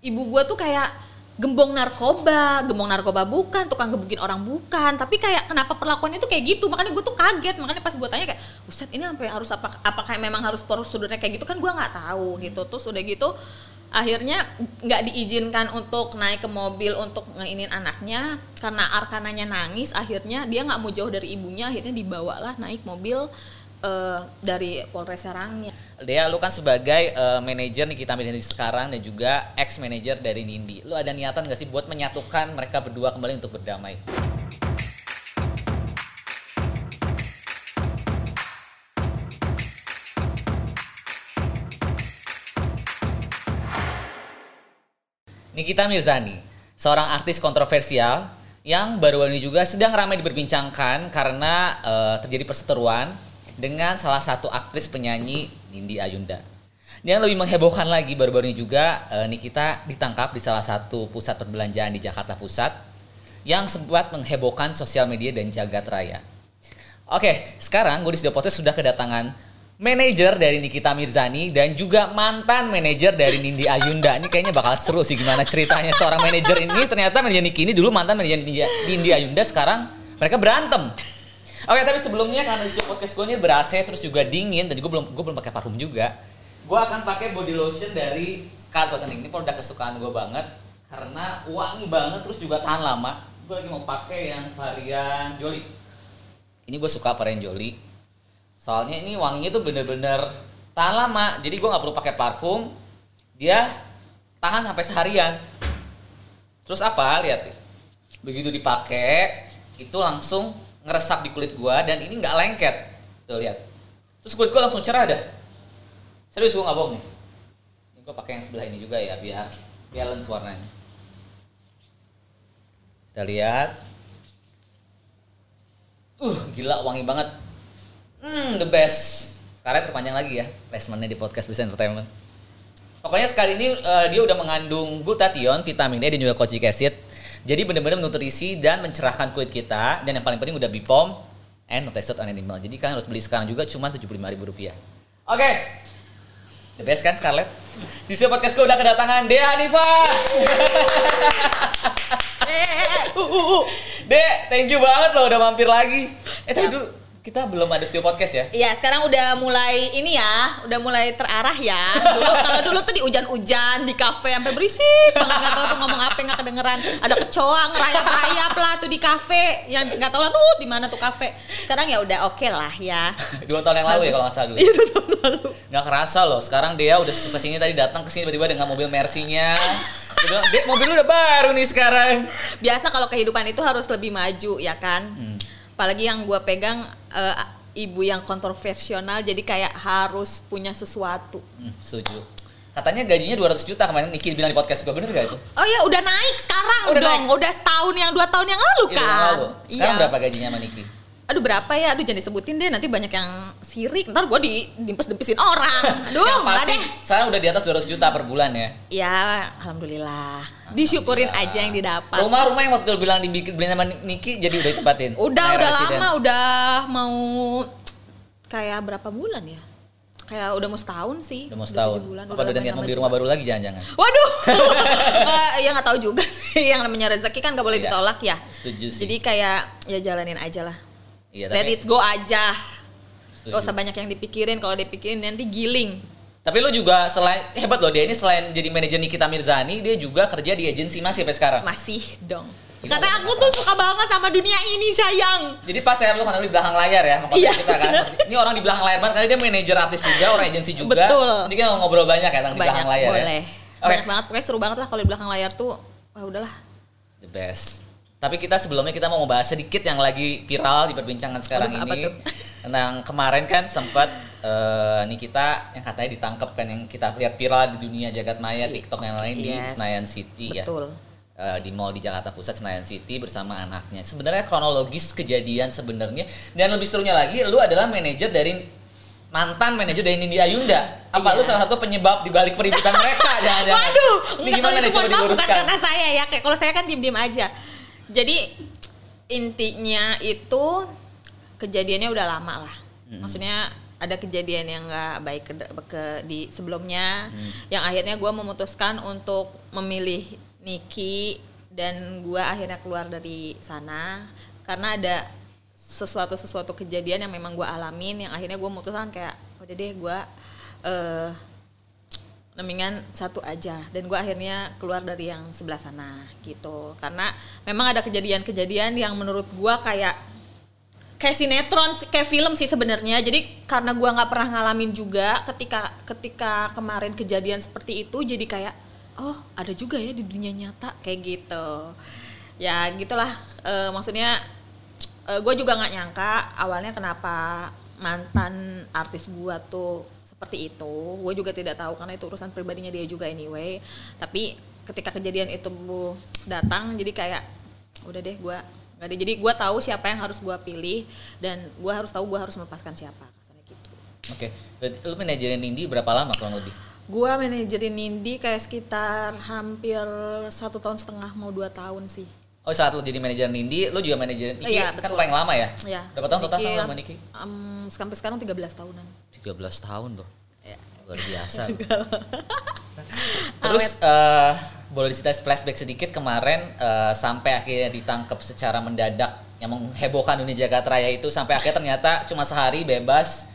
ibu gue tuh kayak gembong narkoba, gembong narkoba bukan, tukang gebukin orang bukan, tapi kayak kenapa perlakuannya tuh kayak gitu, makanya gue tuh kaget, makanya pas gue tanya kayak, Ustadz ini sampai harus apa, apakah memang harus prosedurnya kayak gitu? Kan gue nggak tahu gitu, terus udah gitu akhirnya nggak diizinkan untuk naik ke mobil untuk ngeinin anaknya. Karena arkananya nangis, akhirnya dia nggak mau jauh dari ibunya, akhirnya dibawalah naik mobil uh, dari Polres Serangnya. Dea, lu kan sebagai uh, manajer nih kita Nindi sekarang dan juga ex manajer dari Nindi. Lu ada niatan gak sih buat menyatukan mereka berdua kembali untuk berdamai? Nikita Mirzani, seorang artis kontroversial yang baru ini juga sedang ramai diperbincangkan karena uh, terjadi perseteruan dengan salah satu aktris penyanyi Nindi Ayunda. Yang lebih menghebohkan lagi baru-baru ini juga uh, Nikita ditangkap di salah satu pusat perbelanjaan di Jakarta Pusat yang sempat menghebohkan sosial media dan jagat raya. Oke, sekarang gue di Studio Podcast sudah kedatangan manajer dari Nikita Mirzani dan juga mantan manajer dari Nindi Ayunda. Ini kayaknya bakal seru sih gimana ceritanya seorang manajer ini. Ternyata manajer Niki ini dulu mantan manajer Nindi Ayunda, sekarang mereka berantem. Oke, tapi sebelumnya karena di podcast gue ini terus juga dingin dan juga belum gue belum pakai parfum juga. Gue akan pakai body lotion dari Scarlett Ini produk kesukaan gue banget karena wangi banget terus juga tahan lama. Gue lagi mau pakai yang varian Jolly. Ini gue suka varian Jolly. Soalnya ini wanginya tuh bener-bener tahan lama. Jadi gue nggak perlu pakai parfum. Dia tahan sampai seharian. Terus apa? Lihat. Begitu dipakai, itu langsung ngeresap di kulit gua dan ini nggak lengket. Tuh lihat. Terus kulit gua langsung cerah dah. Serius gua nggak bohong nih. Ini gua pakai yang sebelah ini juga ya biar balance warnanya. Kita lihat. Uh gila wangi banget. Hmm the best. Sekarang terpanjang lagi ya placementnya di podcast Bisa Entertainment. Pokoknya sekali ini uh, dia udah mengandung glutathione vitamin E dan juga kojic acid jadi benar-benar nutrisi dan mencerahkan kulit kita dan yang paling penting udah Bipom and not tested on animal. Jadi kalian harus beli sekarang juga cuma ribu rupiah. Oke. Okay. The best kan Scarlett? Di sini podcast gue udah kedatangan Dea Anifa. Dek, thank you banget loh udah mampir lagi. Eh tapi dulu kita belum ada studio podcast ya? Iya, sekarang udah mulai ini ya, udah mulai terarah ya. Dulu kalau dulu tuh di hujan-hujan di kafe sampai berisik nggak tahu tuh ngomong apa nggak kedengeran. Ada kecoa ngerayap-rayap lah tuh di kafe yang nggak tahu lah tuh di mana tuh kafe. Sekarang ya udah oke okay lah ya. dua tahun yang lalu ya kalau nggak salah dulu. Iya dua tahun lalu. Nggak kerasa loh, sekarang dia udah sukses ini tadi datang ke sini tiba-tiba dengan mobil Mercy-nya. Dia bilang, Dek mobil lu udah baru nih sekarang. Biasa kalau kehidupan itu harus lebih maju ya kan. Hmm apalagi yang gue pegang uh, ibu yang kontroversial jadi kayak harus punya sesuatu hmm, setuju katanya gajinya 200 juta kemarin Niki bilang di podcast gue bener gak itu? Oh iya udah naik sekarang udah dong naik. udah setahun yang dua tahun yang lalu kan lalu. sekarang iya. berapa gajinya sama Niki? Aduh berapa ya aduh jangan disebutin deh nanti banyak yang sirik ntar gue di dimpes dempesin orang aduh yang pasti sekarang udah di atas 200 juta per bulan ya ya alhamdulillah disyukurin aja yang didapat rumah-rumah yang waktu itu bilang dibikin beli sama Niki jadi udah ditempatin udah udah lama udah mau kayak berapa bulan ya kayak udah mau setahun sih. Udah mau setahun. Bulan, Apa udah, niat mau beli rumah baru lagi jangan-jangan? Waduh, uh, ya nggak tahu juga sih. Yang namanya rezeki kan gak boleh iya. ditolak ya. Setuju sih. Jadi kayak ya jalanin aja lah. Iya, Let it go aja. Setuju. Gak usah banyak yang dipikirin. Kalau dipikirin nanti giling. Tapi lo juga selain hebat loh dia ini selain jadi manajer Nikita Mirzani, dia juga kerja di agensi masih sampai sekarang. Masih dong. Gimana? Kata aku tuh suka banget sama dunia ini sayang. Jadi pas saya lu kan di belakang layar ya, iya. kita kan. Ini orang di belakang layar banget karena dia manajer artis juga, orang agensi juga. Betul. Jadi kan ngobrol banyak ya tentang di belakang layar boleh. ya. Boleh. Okay. Banyak banget, pokoknya seru banget lah kalau di belakang layar tuh. Wah udahlah. The best. Tapi kita sebelumnya kita mau membahas sedikit yang lagi viral di perbincangan sekarang Aduh, ini tentang kemarin kan sempat uh, nih kita yang katanya ditangkap kan yang kita lihat viral di dunia jagat maya iya. TikTok yang lain yes. di Senayan City ya. Betul. ya. Uh, di mall di Jakarta Pusat Senayan City bersama anaknya. Sebenarnya kronologis kejadian sebenarnya dan lebih serunya lagi lu adalah manajer dari mantan manajer dari Nindi Ayunda. Apa iya. lu salah satu penyebab di balik peributan mereka? Jangan-jangan. Waduh, ini gimana nih coba diluruskan? Bukan karena saya ya, kayak kalau saya kan diem-diem aja jadi intinya itu kejadiannya udah lama lah. Hmm. maksudnya ada kejadian yang nggak baik ke, ke di sebelumnya yang akhirnya gue memutuskan untuk memilih Niki dan gue akhirnya keluar dari sana. Karena ada sesuatu sesuatu kejadian yang memang gue alamin yang akhirnya gue memutuskan kayak udah deh gue eh nemingan satu aja. Dan gue akhirnya keluar dari yang sebelah sana gitu. Karena memang ada kejadian-kejadian yang menurut gue kayak kayak sinetron kayak film sih sebenarnya. Jadi karena gua nggak pernah ngalamin juga ketika ketika kemarin kejadian seperti itu jadi kayak oh ada juga ya di dunia nyata kayak gitu. Ya gitulah. Eh, maksudnya gue juga nggak nyangka awalnya kenapa mantan artis gua tuh seperti itu. Gue juga tidak tahu karena itu urusan pribadinya dia juga anyway. Tapi ketika kejadian itu bu datang jadi kayak udah deh gua nggak deh jadi gua tahu siapa yang harus gua pilih dan gua harus tahu gua harus melepaskan siapa kasarnya gitu. Oke, berarti lu manajerin Nindi berapa lama kurang lebih? gua manajerin Nindi kayak sekitar hampir satu tahun setengah mau dua tahun sih Oh saat lu jadi manajer Nindi, lu juga manajerin Niki Iya, kan paling lama ya? ya Berapa tahun total sama sama Niki? em, sampai sekarang 13 tahunan 13 tahun loh. ya. Luar biasa. Terus eh, boleh diceritain flashback sedikit kemarin eh, sampai akhirnya ditangkap secara mendadak yang menghebohkan dunia jagat raya itu sampai akhirnya ternyata cuma sehari bebas.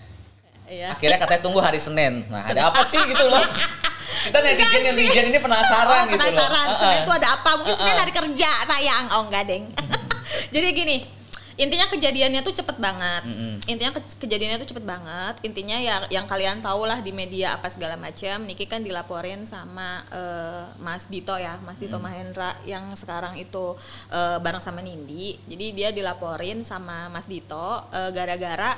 Iya. Akhirnya katanya tunggu hari Senin. Nah, ada apa sih gitu loh? Kita netizen netizen ini penasaran oh, gitu loh. penasaran. Heeh. Senin itu ada apa? Mungkin Heeh. hari kerja sayang. Oh enggak deng. Jadi gini intinya kejadiannya tuh cepet banget. Mm-mm. intinya ke- kejadiannya tuh cepet banget. Intinya ya yang kalian tahu lah di media apa segala macam Niki kan dilaporin sama eh, Mas Dito ya Mas Dito Mahendra yang sekarang itu eh, bareng sama Nindi. Jadi dia dilaporin sama Mas Dito eh, gara-gara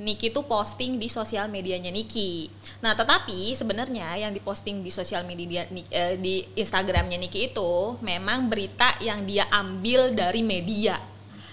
Niki tuh posting di sosial medianya Niki. Nah, tetapi sebenarnya yang diposting di sosial media eh, di Instagramnya Niki itu memang berita yang dia ambil dari media,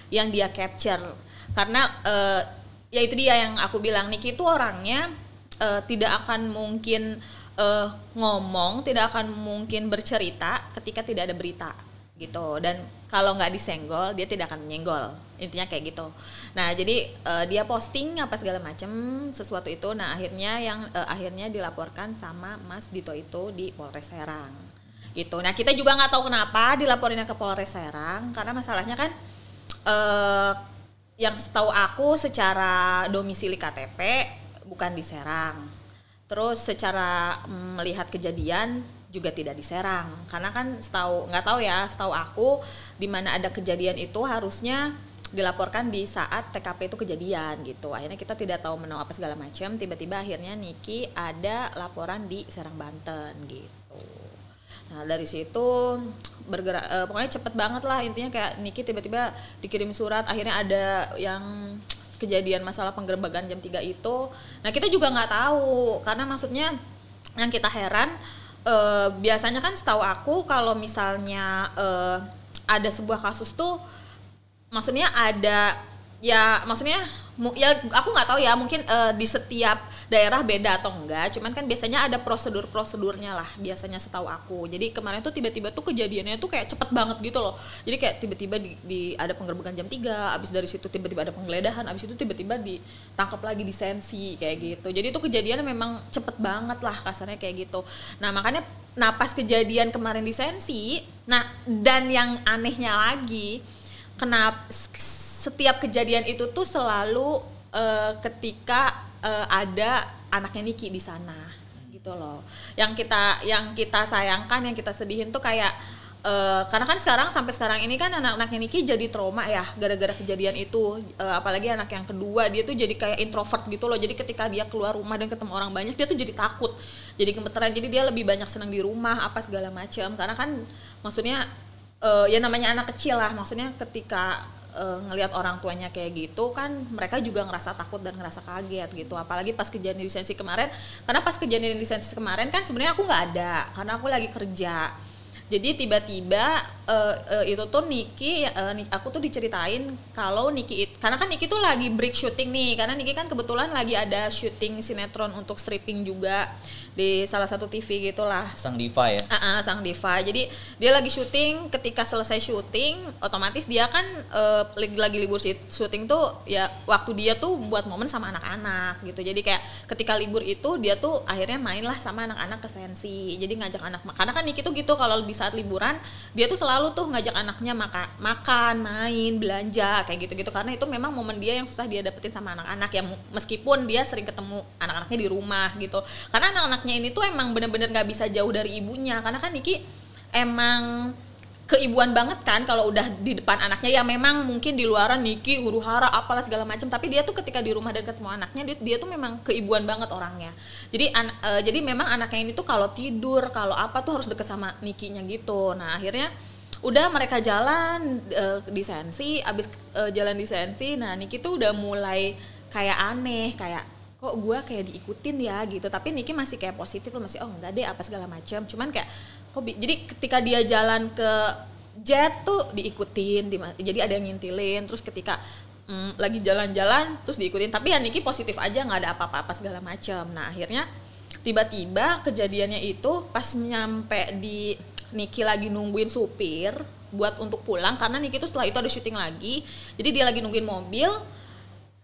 yang dia capture. Karena eh, ya itu dia yang aku bilang Niki itu orangnya eh, tidak akan mungkin eh, ngomong, tidak akan mungkin bercerita ketika tidak ada berita gitu dan kalau nggak disenggol dia tidak akan menyenggol. Intinya kayak gitu. Nah jadi eh, dia posting apa segala macam sesuatu itu. Nah akhirnya yang eh, akhirnya dilaporkan sama Mas Dito itu di Polres Serang. Gitu. Nah kita juga nggak tahu kenapa dilaporinnya ke Polres Serang karena masalahnya kan eh yang setahu aku secara domisili KTP bukan di Serang. Terus secara mm, melihat kejadian juga tidak di Serang karena kan setahu nggak tahu ya setahu aku di mana ada kejadian itu harusnya dilaporkan di saat TKP itu kejadian gitu. Akhirnya kita tidak tahu menau apa segala macam tiba-tiba akhirnya Niki ada laporan di Serang Banten gitu. Nah dari situ bergerak eh, pokoknya cepet banget lah intinya kayak Niki tiba-tiba dikirim surat akhirnya ada yang kejadian masalah penggerbekan jam 3 itu. Nah kita juga nggak tahu karena maksudnya yang kita heran eh, biasanya kan setahu aku kalau misalnya eh, ada sebuah kasus tuh maksudnya ada ya maksudnya ya aku nggak tahu ya mungkin eh, di setiap daerah beda atau enggak cuman kan biasanya ada prosedur prosedurnya lah biasanya setahu aku. Jadi kemarin tuh tiba-tiba tuh kejadiannya tuh kayak cepet banget gitu loh. Jadi kayak tiba-tiba di, di- ada penggerbekan jam 3 abis dari situ tiba-tiba ada penggeledahan abis itu tiba-tiba ditangkap lagi di sensi kayak gitu. Jadi itu kejadiannya memang cepet banget lah kasarnya kayak gitu. Nah makanya nah pas kejadian kemarin di sensi nah dan yang anehnya lagi kenapa setiap kejadian itu tuh selalu eh, ketika eh, ada anaknya Niki di sana gitu loh. Yang kita yang kita sayangkan yang kita sedihin tuh kayak eh, karena kan sekarang sampai sekarang ini kan anak-anaknya Niki jadi trauma ya gara-gara kejadian itu. Eh, apalagi anak yang kedua dia tuh jadi kayak introvert gitu loh. Jadi ketika dia keluar rumah dan ketemu orang banyak dia tuh jadi takut jadi gemeteran. Jadi dia lebih banyak senang di rumah apa segala macam karena kan maksudnya eh, ya namanya anak kecil lah. Maksudnya ketika eh, ngelihat orang tuanya kayak gitu kan mereka juga ngerasa takut dan ngerasa kaget gitu. Apalagi pas kejadian lisensi kemarin karena pas kejadian lisensi kemarin kan sebenarnya aku nggak ada karena aku lagi kerja. Jadi tiba-tiba eh, eh, itu tuh Niki Ni- aku tuh diceritain kalau Niki karena kan Niki tuh lagi break syuting nih karena Niki kan kebetulan lagi ada syuting sinetron untuk stripping juga di salah satu TV gitulah Sang diva ya. Ah, ah, sang diva. Jadi dia lagi syuting, ketika selesai syuting, otomatis dia kan eh, lagi lagi libur syut- syuting tuh ya waktu dia tuh buat momen sama anak-anak gitu. Jadi kayak ketika libur itu dia tuh akhirnya main lah sama anak-anak ke sensi. Jadi ngajak anak karena kan Niki tuh gitu kalau di saat liburan dia tuh selalu tuh ngajak anaknya maka, makan, main, belanja kayak gitu-gitu karena itu memang momen dia yang susah dia dapetin sama anak-anak ya meskipun dia sering ketemu anak-anaknya di rumah gitu. Karena anak-anaknya ini tuh emang bener-bener nggak bisa jauh dari ibunya. Karena kan Niki emang keibuan banget kan kalau udah di depan anaknya. Ya memang mungkin di luaran Niki huru hara apalah segala macam tapi dia tuh ketika di rumah dan ketemu anaknya dia, dia tuh memang keibuan banget orangnya. Jadi an- eh, jadi memang anaknya ini tuh kalau tidur kalau apa tuh harus deket sama Nikinya gitu. Nah akhirnya udah mereka jalan eh, di sensi abis eh, jalan di sensi. Nah Niki tuh udah mulai kayak aneh kayak kok gue kayak diikutin ya gitu. Tapi Niki masih kayak positif loh masih oh enggak deh apa segala macam cuman kayak kok jadi ketika dia jalan ke jet tuh diikutin di- jadi ada yang ngintilin. Terus ketika mm, lagi jalan-jalan terus diikutin. Tapi ya Niki positif aja nggak ada apa-apa segala macam nah akhirnya tiba-tiba kejadiannya itu pas nyampe di Niki lagi nungguin supir buat untuk pulang karena Niki tuh setelah itu ada syuting lagi. Jadi dia lagi nungguin mobil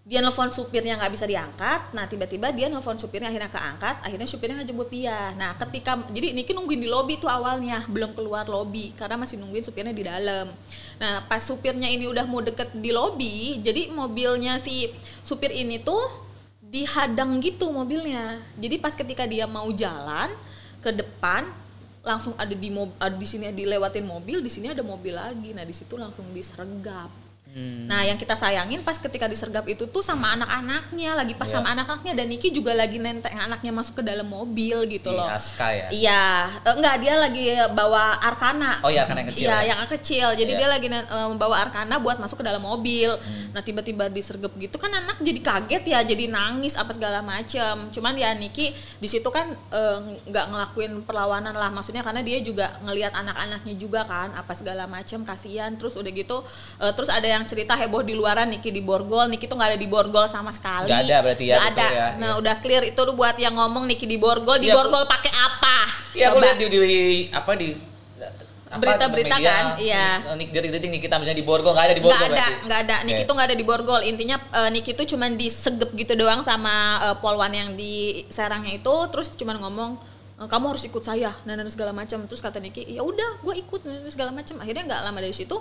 dia nelfon supirnya nggak bisa diangkat nah tiba-tiba dia nelfon supirnya akhirnya keangkat akhirnya supirnya ngejemput dia. Nah ketika jadi Niki nungguin di lobi tuh awalnya belum keluar lobi karena masih nungguin supirnya di dalam. Nah pas supirnya ini udah mau deket di lobi jadi mobilnya si supir ini tuh dihadang gitu mobilnya. Jadi pas ketika dia mau jalan ke depan langsung ada di mob, ada di sini dilewatin mobil di sini ada mobil lagi. Nah di situ langsung disergap Hmm. Nah, yang kita sayangin pas ketika disergap itu tuh sama anak-anaknya, lagi pas Iya. sama anak-anaknya dan Niki juga lagi nenteng anaknya masuk ke dalam mobil gitu Si loh. Aska ya. Iya, Eh, enggak dia lagi bawa Arkana. Oh iya, Arkana yang kecil Iya, ya? yang kecil. Jadi Iya. dia lagi membawa Arkana buat masuk ke dalam mobil. Hmm. Nah, tiba-tiba disergap gitu kan anak jadi kaget ya, jadi nangis apa segala macam. Cuman ya Niki di situ kan eh, nggak ngelakuin perlawanan lah maksudnya karena dia juga ngelihat anak-anaknya juga kan apa segala macam kasihan terus udah gitu eh, terus ada yang cerita heboh di luaran Niki di Borgol. Niki tuh nggak ada di Borgol sama sekali. Nggak ada berarti ya, Nggak betul ada. ya, nah iya. udah clear itu tuh buat yang ngomong Niki di Borgol. Di Iya, Borgol pakai apa? Iya, aku Coba. lihat di, di, di- apa di Berita-berita kan, iya. Nik detik-detik Nikita misalnya di Borgol. Nggak ada di nggak Borgol ada berarti? nggak ada. Niki Oke. tuh nggak ada di Borgol. Intinya eh, Niki tuh cuman disegep gitu doang sama eh, polwan yang di Serangnya itu. Terus cuman ngomong "Eh, kamu harus ikut saya dan dan segala macam. Terus kata Niki ya udah gue ikut dan segala macam. Akhirnya nggak lama dari situ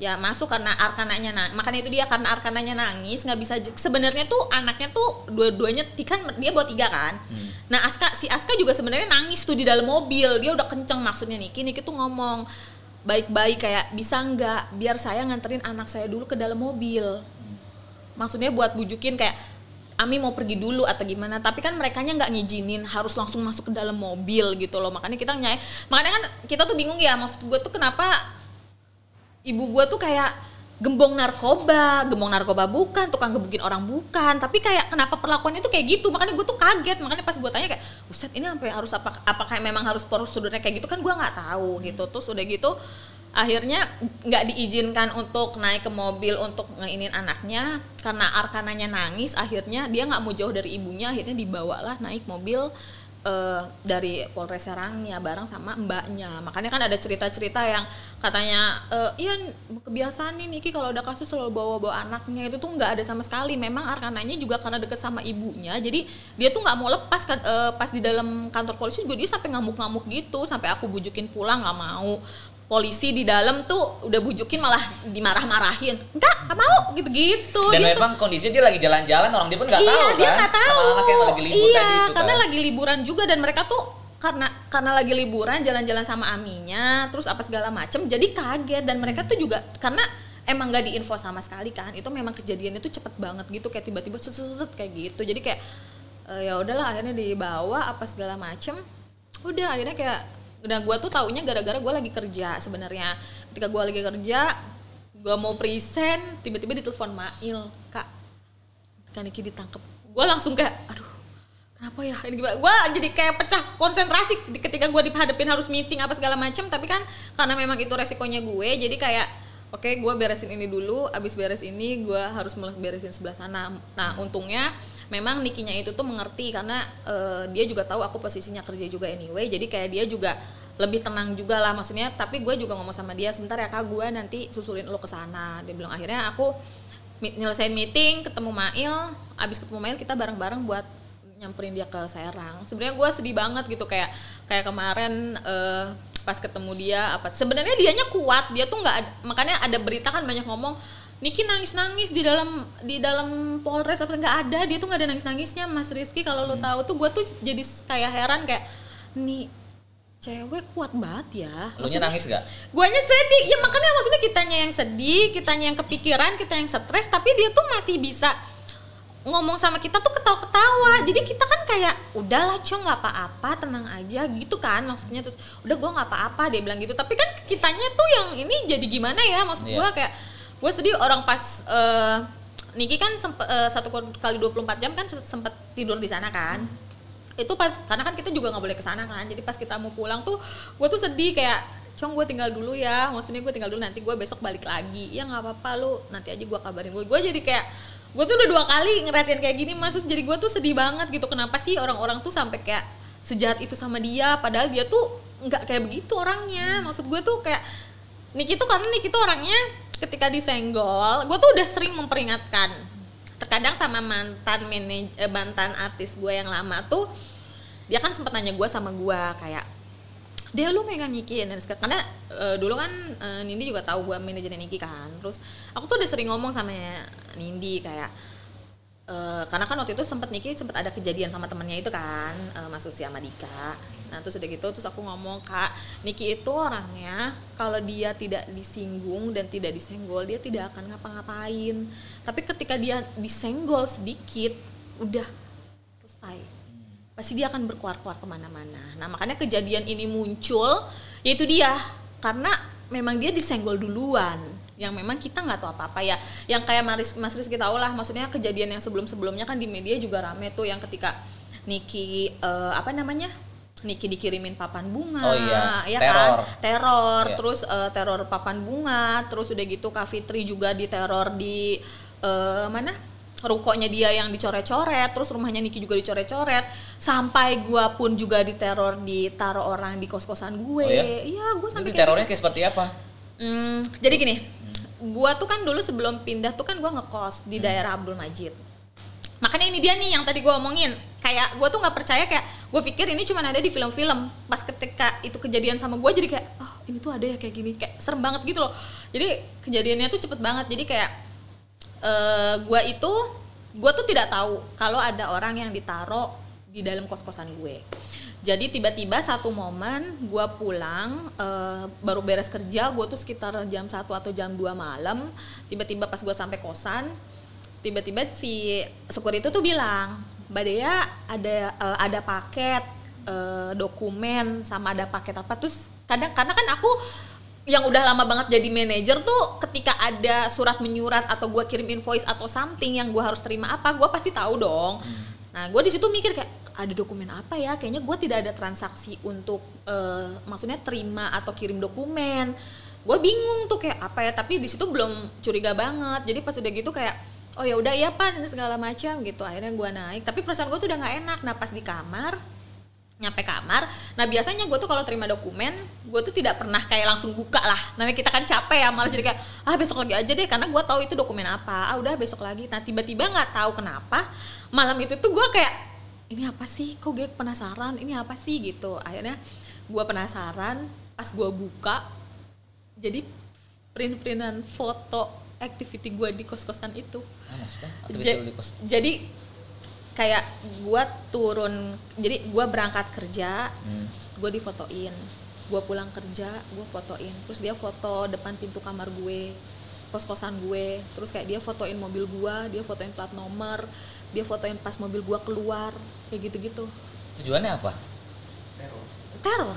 ya masuk karena arkananya nah makanya itu dia karena arkananya nangis nggak bisa sebenarnya tuh anaknya tuh dua-duanya kan dia bawa tiga kan? Nah Aska si Aska juga sebenarnya nangis tuh di dalam mobil dia udah kenceng maksudnya Niki Niki tuh ngomong baik-baik kayak bisa nggak biar saya nganterin anak saya dulu ke dalam mobil? Maksudnya buat bujukin kayak Ami mau pergi dulu atau gimana? Tapi kan mereka nggak ngizinin harus langsung masuk ke dalam mobil gitu loh. Makanya kita nyai makanya kan kita tuh bingung ya maksud gue tuh kenapa ibu gue tuh kayak gembong narkoba, gembong narkoba bukan, tukang gebukin orang bukan, tapi kayak kenapa perlakuannya tuh kayak gitu, makanya gue tuh kaget, makanya pas gue tanya kayak, Ustadz ini sampai harus apa, apakah memang harus prosedurnya kayak gitu? Kan gue nggak tahu gitu, terus udah gitu akhirnya nggak diizinkan untuk naik ke mobil untuk ngeinin anaknya. Karena arkananya nangis akhirnya dia nggak mau jauh dari ibunya. Akhirnya dibawalah naik mobil eh, dari Polres Serangnya bareng sama mbaknya. Makanya kan ada cerita-cerita yang katanya eh, iya kebiasaan nih Niki kalau ada kasus selalu bawa-bawa anaknya. Itu tuh nggak ada sama sekali. Memang arkananya juga karena deket sama ibunya. Jadi dia tuh nggak mau lepas eh, pas di dalam kantor polisi juga dia sampai ngamuk-ngamuk gitu. Sampai aku bujukin pulang nggak mau polisi di dalam tuh udah bujukin malah dimarah-marahin enggak nggak mau gitu-gitu Dan gitu memang kondisinya dia lagi jalan-jalan orang dia pun nggak iya, tahu dia kan. nggak tahu. Sama anaknya yang lagi libur iya, tadi itu karena kan. lagi liburan juga dan mereka tuh karena karena lagi liburan jalan-jalan sama aminya, terus apa segala macem, jadi kaget dan mereka tuh juga karena emang nggak diinfo sama sekali kan, itu memang kejadiannya tuh cepet banget gitu, kayak tiba-tiba set set, set, kayak gitu, jadi kayak eh, ya udahlah akhirnya dibawa apa segala macem, udah akhirnya kayak udah gue tuh taunya gara-gara gue lagi kerja sebenarnya. Ketika gue lagi kerja gue mau present tiba-tiba ditelepon Mail kak kan Niki ditangkep. Gue langsung kayak aduh kenapa ya? Ini gimana? Gue jadi kayak pecah konsentrasi ketika gue dihadapin harus meeting apa segala macam tapi kan karena memang itu resikonya gue jadi kayak oke gue beresin ini dulu abis beres ini gue harus beresin sebelah sana. Nah untungnya memang Nikinya itu tuh mengerti karena eh, dia juga tahu aku posisinya kerja juga anyway jadi kayak dia juga lebih tenang juga lah. Maksudnya tapi gue juga ngomong sama dia sebentar ya kak gue nanti susulin lo ke sana. Dia bilang akhirnya aku nyelesain meeting ketemu Mail abis ketemu Mail kita bareng-bareng buat nyamperin dia ke Serang. Sebenarnya gue sedih banget gitu kayak kayak kemarin eh, pas ketemu dia apa sebenarnya dianya kuat dia tuh nggak makanya ada berita kan banyak ngomong Niki nangis nangis di dalam di dalam Polres apa nggak ada dia tuh nggak ada nangis nangisnya Mas Rizky. Kalau lo tahu tuh gue tuh jadi kayak heran kayak nih cewek kuat banget ya. Lu nya nangis gak? guanya sedih. Ya makanya maksudnya kitanya yang sedih kitanya yang kepikiran kita yang stres tapi dia tuh masih bisa ngomong sama kita tuh ketawa-ketawa. Jadi kita kan kayak udahlah cong nggak apa-apa tenang aja gitu kan maksudnya. Terus udah gua nggak apa-apa dia bilang gitu. Tapi kan kitanya tuh yang ini jadi gimana ya? Maksud Iya. gua kayak gue sedih orang pas eh, Niki kan sempet eh, satu kali 24 jam kan sempat tidur di sana kan. Itu pas karena kan kita juga nggak boleh ke sana kan jadi pas kita mau pulang tuh gue tuh sedih kayak cong gue tinggal dulu ya maksudnya gue tinggal dulu nanti gue besok balik lagi. Ya nggak apa-apa lu nanti aja gue kabarin. Gue gue jadi kayak gue tuh udah dua kali ngerasain kayak gini Terus jadi gue tuh sedih banget gitu kenapa sih orang-orang tuh sampai kayak sejahat itu sama dia padahal dia tuh nggak kayak begitu orangnya. Maksud gue tuh kayak Niki tuh karena Niki tuh orangnya ketika disenggol gue tuh udah sering memperingatkan. Terkadang sama mantan manaj eh, mantan artis gue yang lama tuh dia kan sempat nanya gue sama gue kayak dia lu megang Niki. Dan karena eh, dulu kan eh, Nindi juga tahu gue manajernya Niki kan. Terus aku tuh udah sering ngomong sama Nindi kayak eh, karena kan waktu itu sempat Niki sempat ada kejadian sama temennya itu kan eh, Mas Susi sama Dika. Nah terus udah gitu terus aku ngomong kak Niki itu orangnya kalau dia tidak disinggung dan tidak disenggol dia tidak akan ngapa-ngapain. Tapi ketika dia disenggol sedikit udah selesai. Pasti dia akan berkuar-kuar ke mana-mana. Nah makanya kejadian ini muncul, yaitu dia. Karena memang dia disenggol duluan, yang memang kita nggak tahu apa-apa ya. Yang kayak Mas, Mas Rizky tahu lah, maksudnya kejadian yang sebelum-sebelumnya kan di media juga rame tuh yang ketika Niki eh, apa namanya? Niki dikirimin papan bunga, Oh iya, ya teror. kan? Teror, Iya. terus eh, teror papan bunga, terus udah gitu Kak Fitri juga diteror di eh, mana? rukonya dia yang dicoret-coret, terus rumahnya Niki juga dicoret-coret, sampai gua pun juga diteror ditaruh orang di kos-kosan gue. Oh ya? Iya, gua sampai Itu kayak terornya kayak seperti apa? Hmm, jadi gini, gua tuh kan dulu sebelum pindah tuh kan gua ngekos di daerah Abdul Majid. Makanya ini dia nih yang tadi gua omongin. Kayak gua tuh nggak percaya kayak gue pikir ini cuma ada di film-film. Pas ketika itu kejadian sama gua jadi kayak oh ini tuh ada ya kayak gini kayak serem banget gitu loh. Jadi kejadiannya tuh cepet banget. Jadi kayak eh gua itu gua tuh tidak tahu kalau ada orang yang ditaruh di dalam kos-kosan gue. Jadi tiba-tiba satu momen gua pulang eh, baru beres kerja, gua tuh sekitar jam 1 atau jam 2 malam, tiba-tiba pas gua sampai kosan, tiba-tiba si security tuh bilang, "Mbak Dea ada eh, ada paket eh, dokumen sama ada paket apa?" Terus kadang karena kan aku yang udah lama banget jadi manajer tuh ketika ada surat menyurat atau gua kirim invoice atau something yang gua harus terima apa, gua pasti tahu dong. Nah, gue di situ mikir kayak ada dokumen apa ya? Kayaknya gue tidak ada transaksi untuk eh, maksudnya terima atau kirim dokumen. Gue bingung tuh kayak apa ya? Tapi di situ belum curiga banget. Jadi pas udah gitu kayak oh ya udah ya pan ini segala macam gitu. Akhirnya gue naik. Tapi perasaan gue tuh udah nggak enak. Nah pas di kamar nyampe kamar. Nah biasanya gue tuh kalau terima dokumen, gue tuh tidak pernah kayak langsung buka lah. Namanya kita kan capek ya, malah jadi kayak ah besok lagi aja deh, karena gue tahu itu dokumen apa. Ah udah besok lagi. Nah tiba-tiba nggak tahu kenapa malam itu tuh gue kayak ini apa sih? Kok gue penasaran? Ini apa sih gitu. Akhirnya gue penasaran. Pas gue buka, jadi print-printan foto activity gue di kos-kosan itu. Ah, maksudnya? Ja- di kos? jadi kayak gua turun jadi gua berangkat kerja Hmm. gue difotoin gue pulang kerja gue fotoin terus dia foto depan pintu kamar gue kos kosan gue terus kayak dia fotoin mobil gua dia fotoin plat nomor dia fotoin pas mobil gua keluar kayak gitu gitu Tujuannya apa? teror.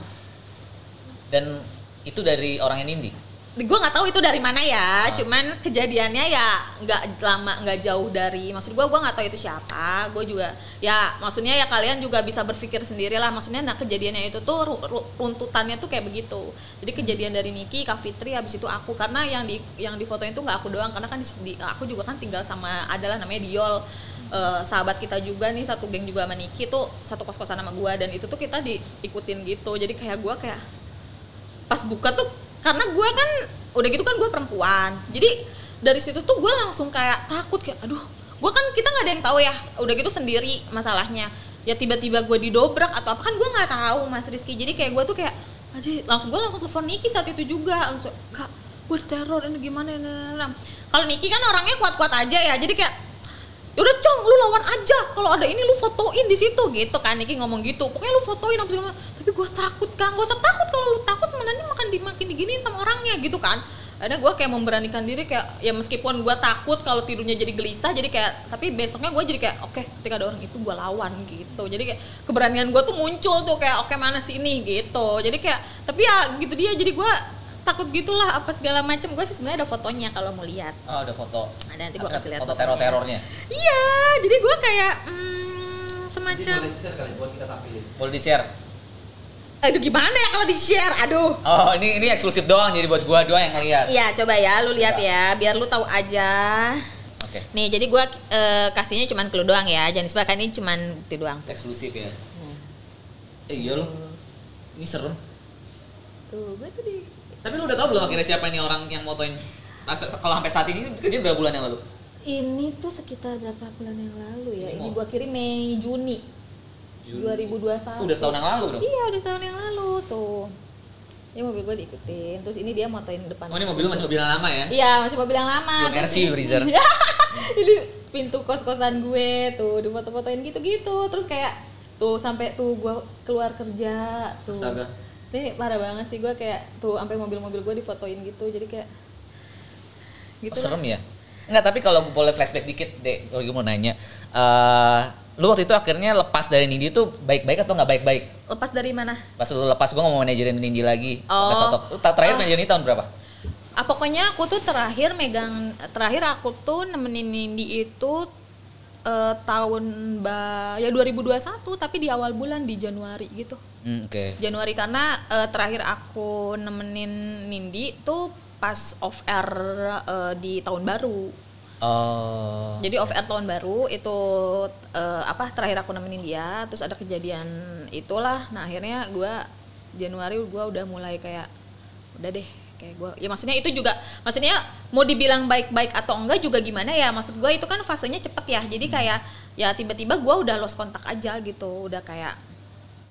Dan itu dari orang yang Nindi? gue nggak tahu itu dari mana ya cuman kejadiannya ya nggak lama nggak jauh dari maksud gue gue nggak tahu itu siapa. Gue juga ya maksudnya ya kalian juga bisa berpikir sendiri lah maksudnya nah kejadiannya itu tuh ru- ru- runtutannya tuh kayak begitu. Jadi kejadian dari Niki Kak Fitri habis itu aku. Karena yang di yang difotoin tuh nggak aku doang. Karena kan di, di- aku juga kan tinggal sama adalah namanya Diol eh, sahabat kita juga nih satu geng juga sama Niki tuh satu kos kosan sama gua dan itu tuh kita diikutin gitu. Jadi kayak gua kayak pas buka tuh karena gua kan udah gitu kan gua perempuan. Jadi dari situ tuh gua langsung kayak takut kayak aduh gua kan kita nggak ada yang tahu ya. Udah gitu sendiri masalahnya. Ya tiba-tiba gua didobrak atau apa kan gua nggak tahu mas Rizky. Jadi kayak gua tuh kayak aja langsung gua langsung telepon Niki saat itu juga. Langsung kak gue diteror ini gimana ini, ini, ini." kalau Niki kan orangnya kuat-kuat aja ya. Jadi kayak yaudah cong lu lawan aja. Kalau ada ini lu fotoin di situ. Gitu kan Niki ngomong gitu. Pokoknya lu fotoin apa segala tapi gue takut kan usah takut. Kalau lu takut nanti makan di makin diginiin sama orangnya. Gitu kan. Akhirnya gue kayak memberanikan diri kayak ya meskipun gue takut kalau tidurnya jadi gelisah jadi kayak tapi besoknya gue jadi kayak oke ketika ada orang itu gue lawan. Gitu. Jadi kayak keberanian gue tuh muncul tuh kayak oke mana sih ini? Gitu. Jadi kayak tapi ya gitu dia. Jadi gue takut gitulah apa segala macam gue sih sebenarnya ada fotonya kalau mau lihat Oh, ada foto. ada nanti gue kasih lihat foto fotonya. teror-terornya. iya jadi gue kayak hmm, semacam boleh share kali buat kita tampilin. Boleh di-share? aduh gimana ya kalau di share aduh Oh, ini ini eksklusif doang jadi buat gua doang yang ngeliat. Iya coba ya lu lihat ya biar lu tahu aja Oke. nih jadi gue kasihnya cuman ke lu doang ya jangan sebelah ini cuman itu doang Eksklusif ya. Eh, iya loh. Ini serem. tuh gue tuh di Tapi lu udah tahu belum akhirnya siapa ini orang yang motoin? Nah, se- kalau sampai saat ini dia berapa bulan yang lalu? ini tuh sekitar berapa bulan yang lalu ya Ini gue kirim Mei Juni 2021 Udah setahun yang lalu dong. iya udah setahun yang lalu tuh ya mobil gue diikutin terus ini dia motoin depan Oh, ini mobil lu masih mobil yang lama ya? iya masih mobil yang lama Belum RC, ini- Breezer. ini pintu kos-kosan gue tuh di foto-fotoin gitu-gitu terus kayak tuh sampai tuh gue keluar kerja tuh Astaga. Ini parah banget sih gue kayak tuh sampai mobil-mobil gue difotoin gitu jadi kayak gitu Oh, lah. serem ya? Enggak, tapi kalau gue boleh flashback dikit, Dek, kalau gue mau nanya. eh lu waktu itu akhirnya lepas dari Nindi tuh baik-baik atau nggak baik-baik? lepas dari mana Pas lu lepas, gue ngomong manajerin Nindi lagi. Oh. Ta- terakhir Ah. manajerin ini tahun berapa? ah, pokoknya aku tuh terakhir megang terakhir aku tuh nemenin Nindi itu eh, tahun ba ya 2021 tapi di awal bulan di Januari gitu Hmm, Oke. Januari karena eh, terakhir aku nemenin Nindi tuh pas off air eh, di tahun baru. Oh. Jadi off air tahun baru itu eh, apa terakhir aku nemenin dia, terus ada kejadian itulah. Nah akhirnya gua Januari gua udah mulai kayak udah deh kayak gua. Ya maksudnya itu juga maksudnya mau dibilang baik-baik atau enggak juga gimana ya? Maksud gua itu kan fasenya cepet ya. Jadi kayak ya tiba-tiba gua udah lost kontak aja gitu. Udah kayak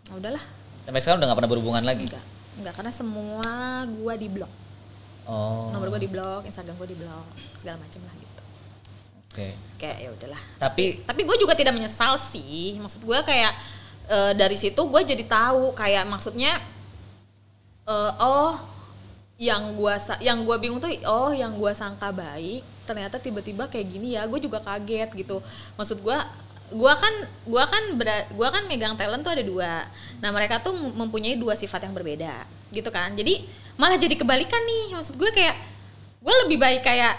"Ah, udahlah. Sampai sekarang udah gak pernah berhubungan lagi? enggak. Enggak karena semua gua di blok Oh. nomor gua di blok instagram gua di blok segala macam lah gitu. Oke. kayak ya udahlah. Tapi tapi gue juga tidak menyesal sih. Maksud gue kayak eh, dari situ gue jadi tahu kayak maksudnya eh, oh yang gua yang gua bingung tuh oh yang gua sangka baik ternyata tiba-tiba kayak gini ya gue juga kaget gitu. Maksud gua gua kan gua kan bera- gua kan megang talent tuh ada dua. Nah mereka tuh mem- mempunyai dua sifat yang berbeda gitu kan. Jadi malah jadi kebalikan nih. Maksud gue kayak gue lebih baik kayak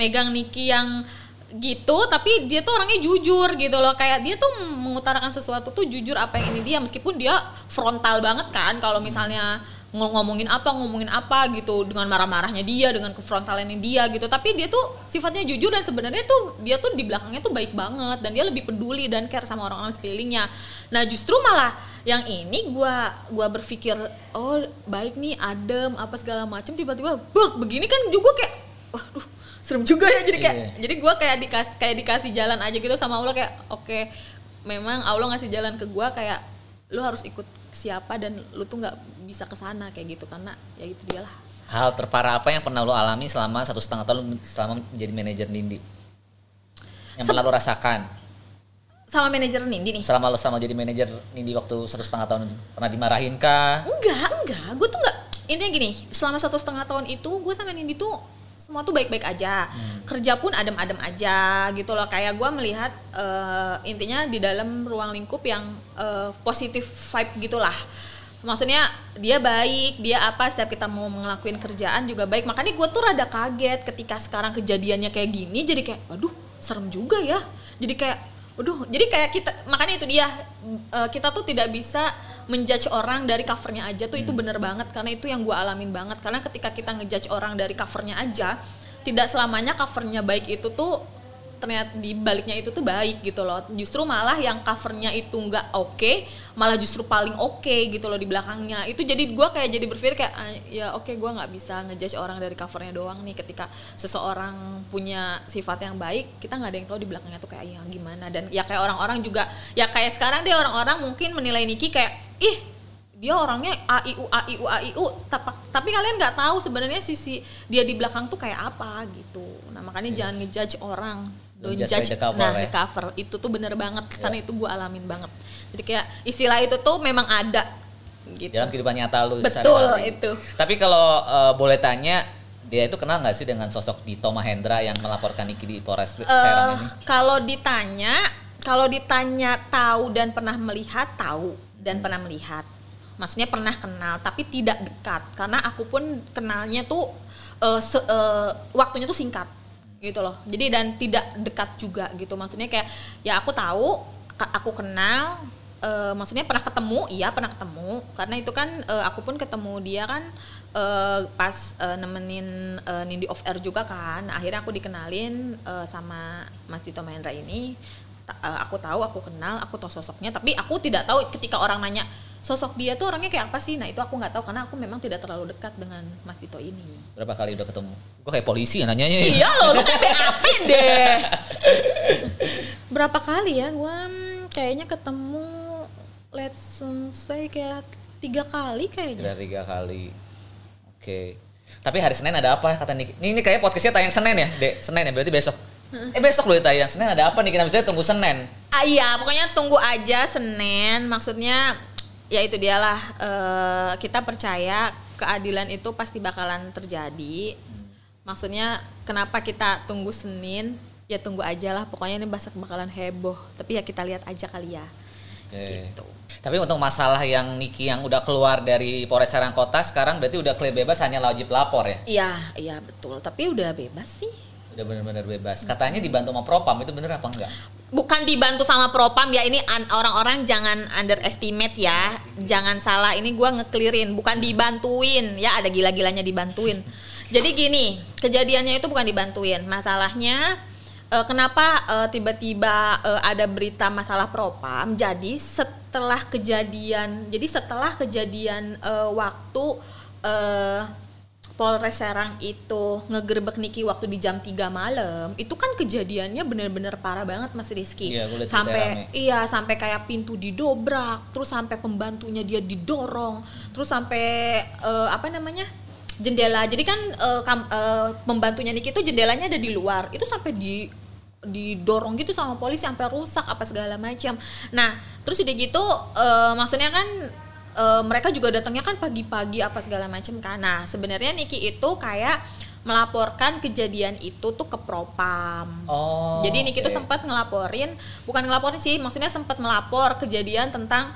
megang Niki yang gitu tapi dia tuh orangnya jujur gitu loh. Kayak dia tuh mengutarakan sesuatu tuh jujur apa yang ini dia meskipun dia frontal banget kan kalau misalnya ng- ngomongin apa ngomongin apa gitu dengan marah-marahnya dia dengan kefrontalannya dia gitu. Tapi dia tuh sifatnya jujur dan sebenarnya tuh dia tuh di belakangnya tuh baik banget dan dia lebih peduli dan care sama orang-orang sekelilingnya. Nah justru malah yang ini gua gua berpikir oh baik nih adem apa segala macam tiba-tiba buk begini kan juga kayak waduh serem juga ya. Jadi kayak Iya. jadi gua kayak dikasih kayak dikasih jalan aja gitu sama Allah kayak oke memang Allah ngasih jalan ke gua kayak lu harus ikut siapa dan lu tuh nggak bisa ke sana kayak gitu karena ya itu dia lah hal terparah apa yang pernah lo alami selama satu setengah tahun lu- selama menjadi manajer Nindi? Yang pernah lo rasakan? sama manajer Nindi nih Selama lo sama jadi manajer Nindi waktu satu setengah tahun pernah dimarahin kah? enggak enggak gue tuh enggak intinya gini selama satu setengah tahun itu gue sama Nindi tuh semua tuh baik-baik aja. Kerja pun adem-adem aja gitu loh. Kayak gue melihat eh, intinya di dalam ruang lingkup yang eh, positif vibe gitulah. Maksudnya dia baik dia apa setiap kita mau ngelakuin kerjaan juga baik. Makanya gue tuh rada kaget ketika sekarang kejadiannya kayak gini jadi kayak waduh serem juga ya. Jadi kayak waduh jadi kayak kita makanya itu dia eh, kita tuh tidak bisa menjudge orang dari covernya aja tuh itu bener banget karena itu yang gue alamin banget. Karena ketika kita ngejudge orang dari covernya aja tidak selamanya covernya baik itu tuh ternyata di baliknya itu tuh baik gitu loh. Justru malah yang covernya itu nggak oke malah justru paling oke gitu loh di belakangnya. Itu jadi gue kayak jadi berpikir kayak "Ah, ya oke gue nggak bisa ngejudge orang dari covernya doang nih. Ketika seseorang punya sifat yang baik kita nggak ada yang tahu di belakangnya tuh kayak yang gimana? Dan ya kayak orang-orang juga ya kayak sekarang deh orang-orang mungkin menilai Niki kayak ih dia orangnya AIU AIU AIU tapi, tapi kalian nggak tahu sebenarnya sisi dia di belakang tuh kayak apa gitu. Nah makanya jangan ngejudge orang Don't don't judge judge the cover, nah ya. the cover itu tuh bener banget Ya. karena itu gue alamin banget jadi kayak istilah itu tuh memang ada gitu dalam kehidupan nyata lu Betul, itu. Tapi kalau eh, boleh tanya dia itu kenal nggak sih dengan sosok Dito Mahendra yang melaporkan Niki di Polres Serang ini? kalau ditanya kalau ditanya tahu dan pernah melihat tahu dan Hmm. pernah melihat maksudnya pernah kenal tapi tidak dekat karena aku pun kenalnya tuh se- eh, waktunya tuh singkat gitu loh. Jadi dan tidak dekat juga gitu. Maksudnya kayak ya aku tahu aku kenal eh, maksudnya pernah ketemu iya pernah ketemu. Karena itu kan eh, aku pun ketemu dia kan eh, pas eh, nemenin eh, Nindi off air juga kan. Akhirnya aku dikenalin eh, sama Mas Tito Mahendra ini aku tahu aku kenal aku tahu sosoknya tapi aku tidak tahu ketika orang nanya sosok dia tuh orangnya kayak apa sih nah itu aku nggak tahu karena aku memang tidak terlalu dekat dengan Mas Tito ini Berapa kali udah ketemu? Gue kayak polisi ya nanyanya ya. iya loh lu kayak BAP deh berapa kali ya gue kayaknya ketemu let's say kayak tiga kali kayaknya Udah tiga kali. Oke. Tapi hari Senin ada apa kata Niki? Ini, ini kayak podcastnya tayang Senin ya, Dek? Senin ya, berarti besok. Eh besok loh tayang. Senin ada apa nih? Kita bisa tunggu Senin. Ah, iya, pokoknya tunggu aja Senin. Maksudnya ya itu dialah eh, kita percaya keadilan itu pasti bakalan terjadi. Maksudnya kenapa kita tunggu Senin? Ya tunggu aja lah. Pokoknya ini basak bakalan heboh. Tapi ya kita lihat aja kali ya. Oke. Gitu. Tapi untuk masalah yang Niki yang udah keluar dari Polres Serang Kota sekarang berarti udah clear bebas hanya wajib lapor ya? Iya, iya betul. Tapi udah bebas sih. Udah benar-benar bebas. Katanya dibantu sama Propam itu bener apa enggak? bukan dibantu sama propam ya ini an- orang-orang jangan underestimate ya. Jangan salah ini gua ngeklirin bukan dibantuin. Ya ada gila-gilanya dibantuin. Jadi gini kejadiannya itu bukan dibantuin. Masalahnya eh, kenapa eh, tiba-tiba eh, ada berita masalah propam? Jadi setelah kejadian jadi setelah kejadian waktu Polres Serang itu ngegerebek Niki waktu di jam 3 malam, itu kan kejadiannya bener-bener parah banget Mas Rizky. Iya, sampai iya sampai kayak pintu didobrak, terus sampai pembantunya dia didorong, terus sampai eh, apa namanya? jendela. Jadi kan eh, kam- eh, pembantunya Niki itu jendelanya ada di luar. Itu sampai di didorong gitu sama polisi sampai rusak apa segala macam. Nah, terus udah gitu eh, maksudnya kan eh, mereka juga datangnya kan pagi-pagi apa segala macam kan. Nah, sebenarnya Niki itu kayak melaporkan kejadian itu tuh ke propam. Oh. Jadi Niki tuh oke. sempat ngelaporin, bukan ngelaporin sih, maksudnya sempat melapor kejadian tentang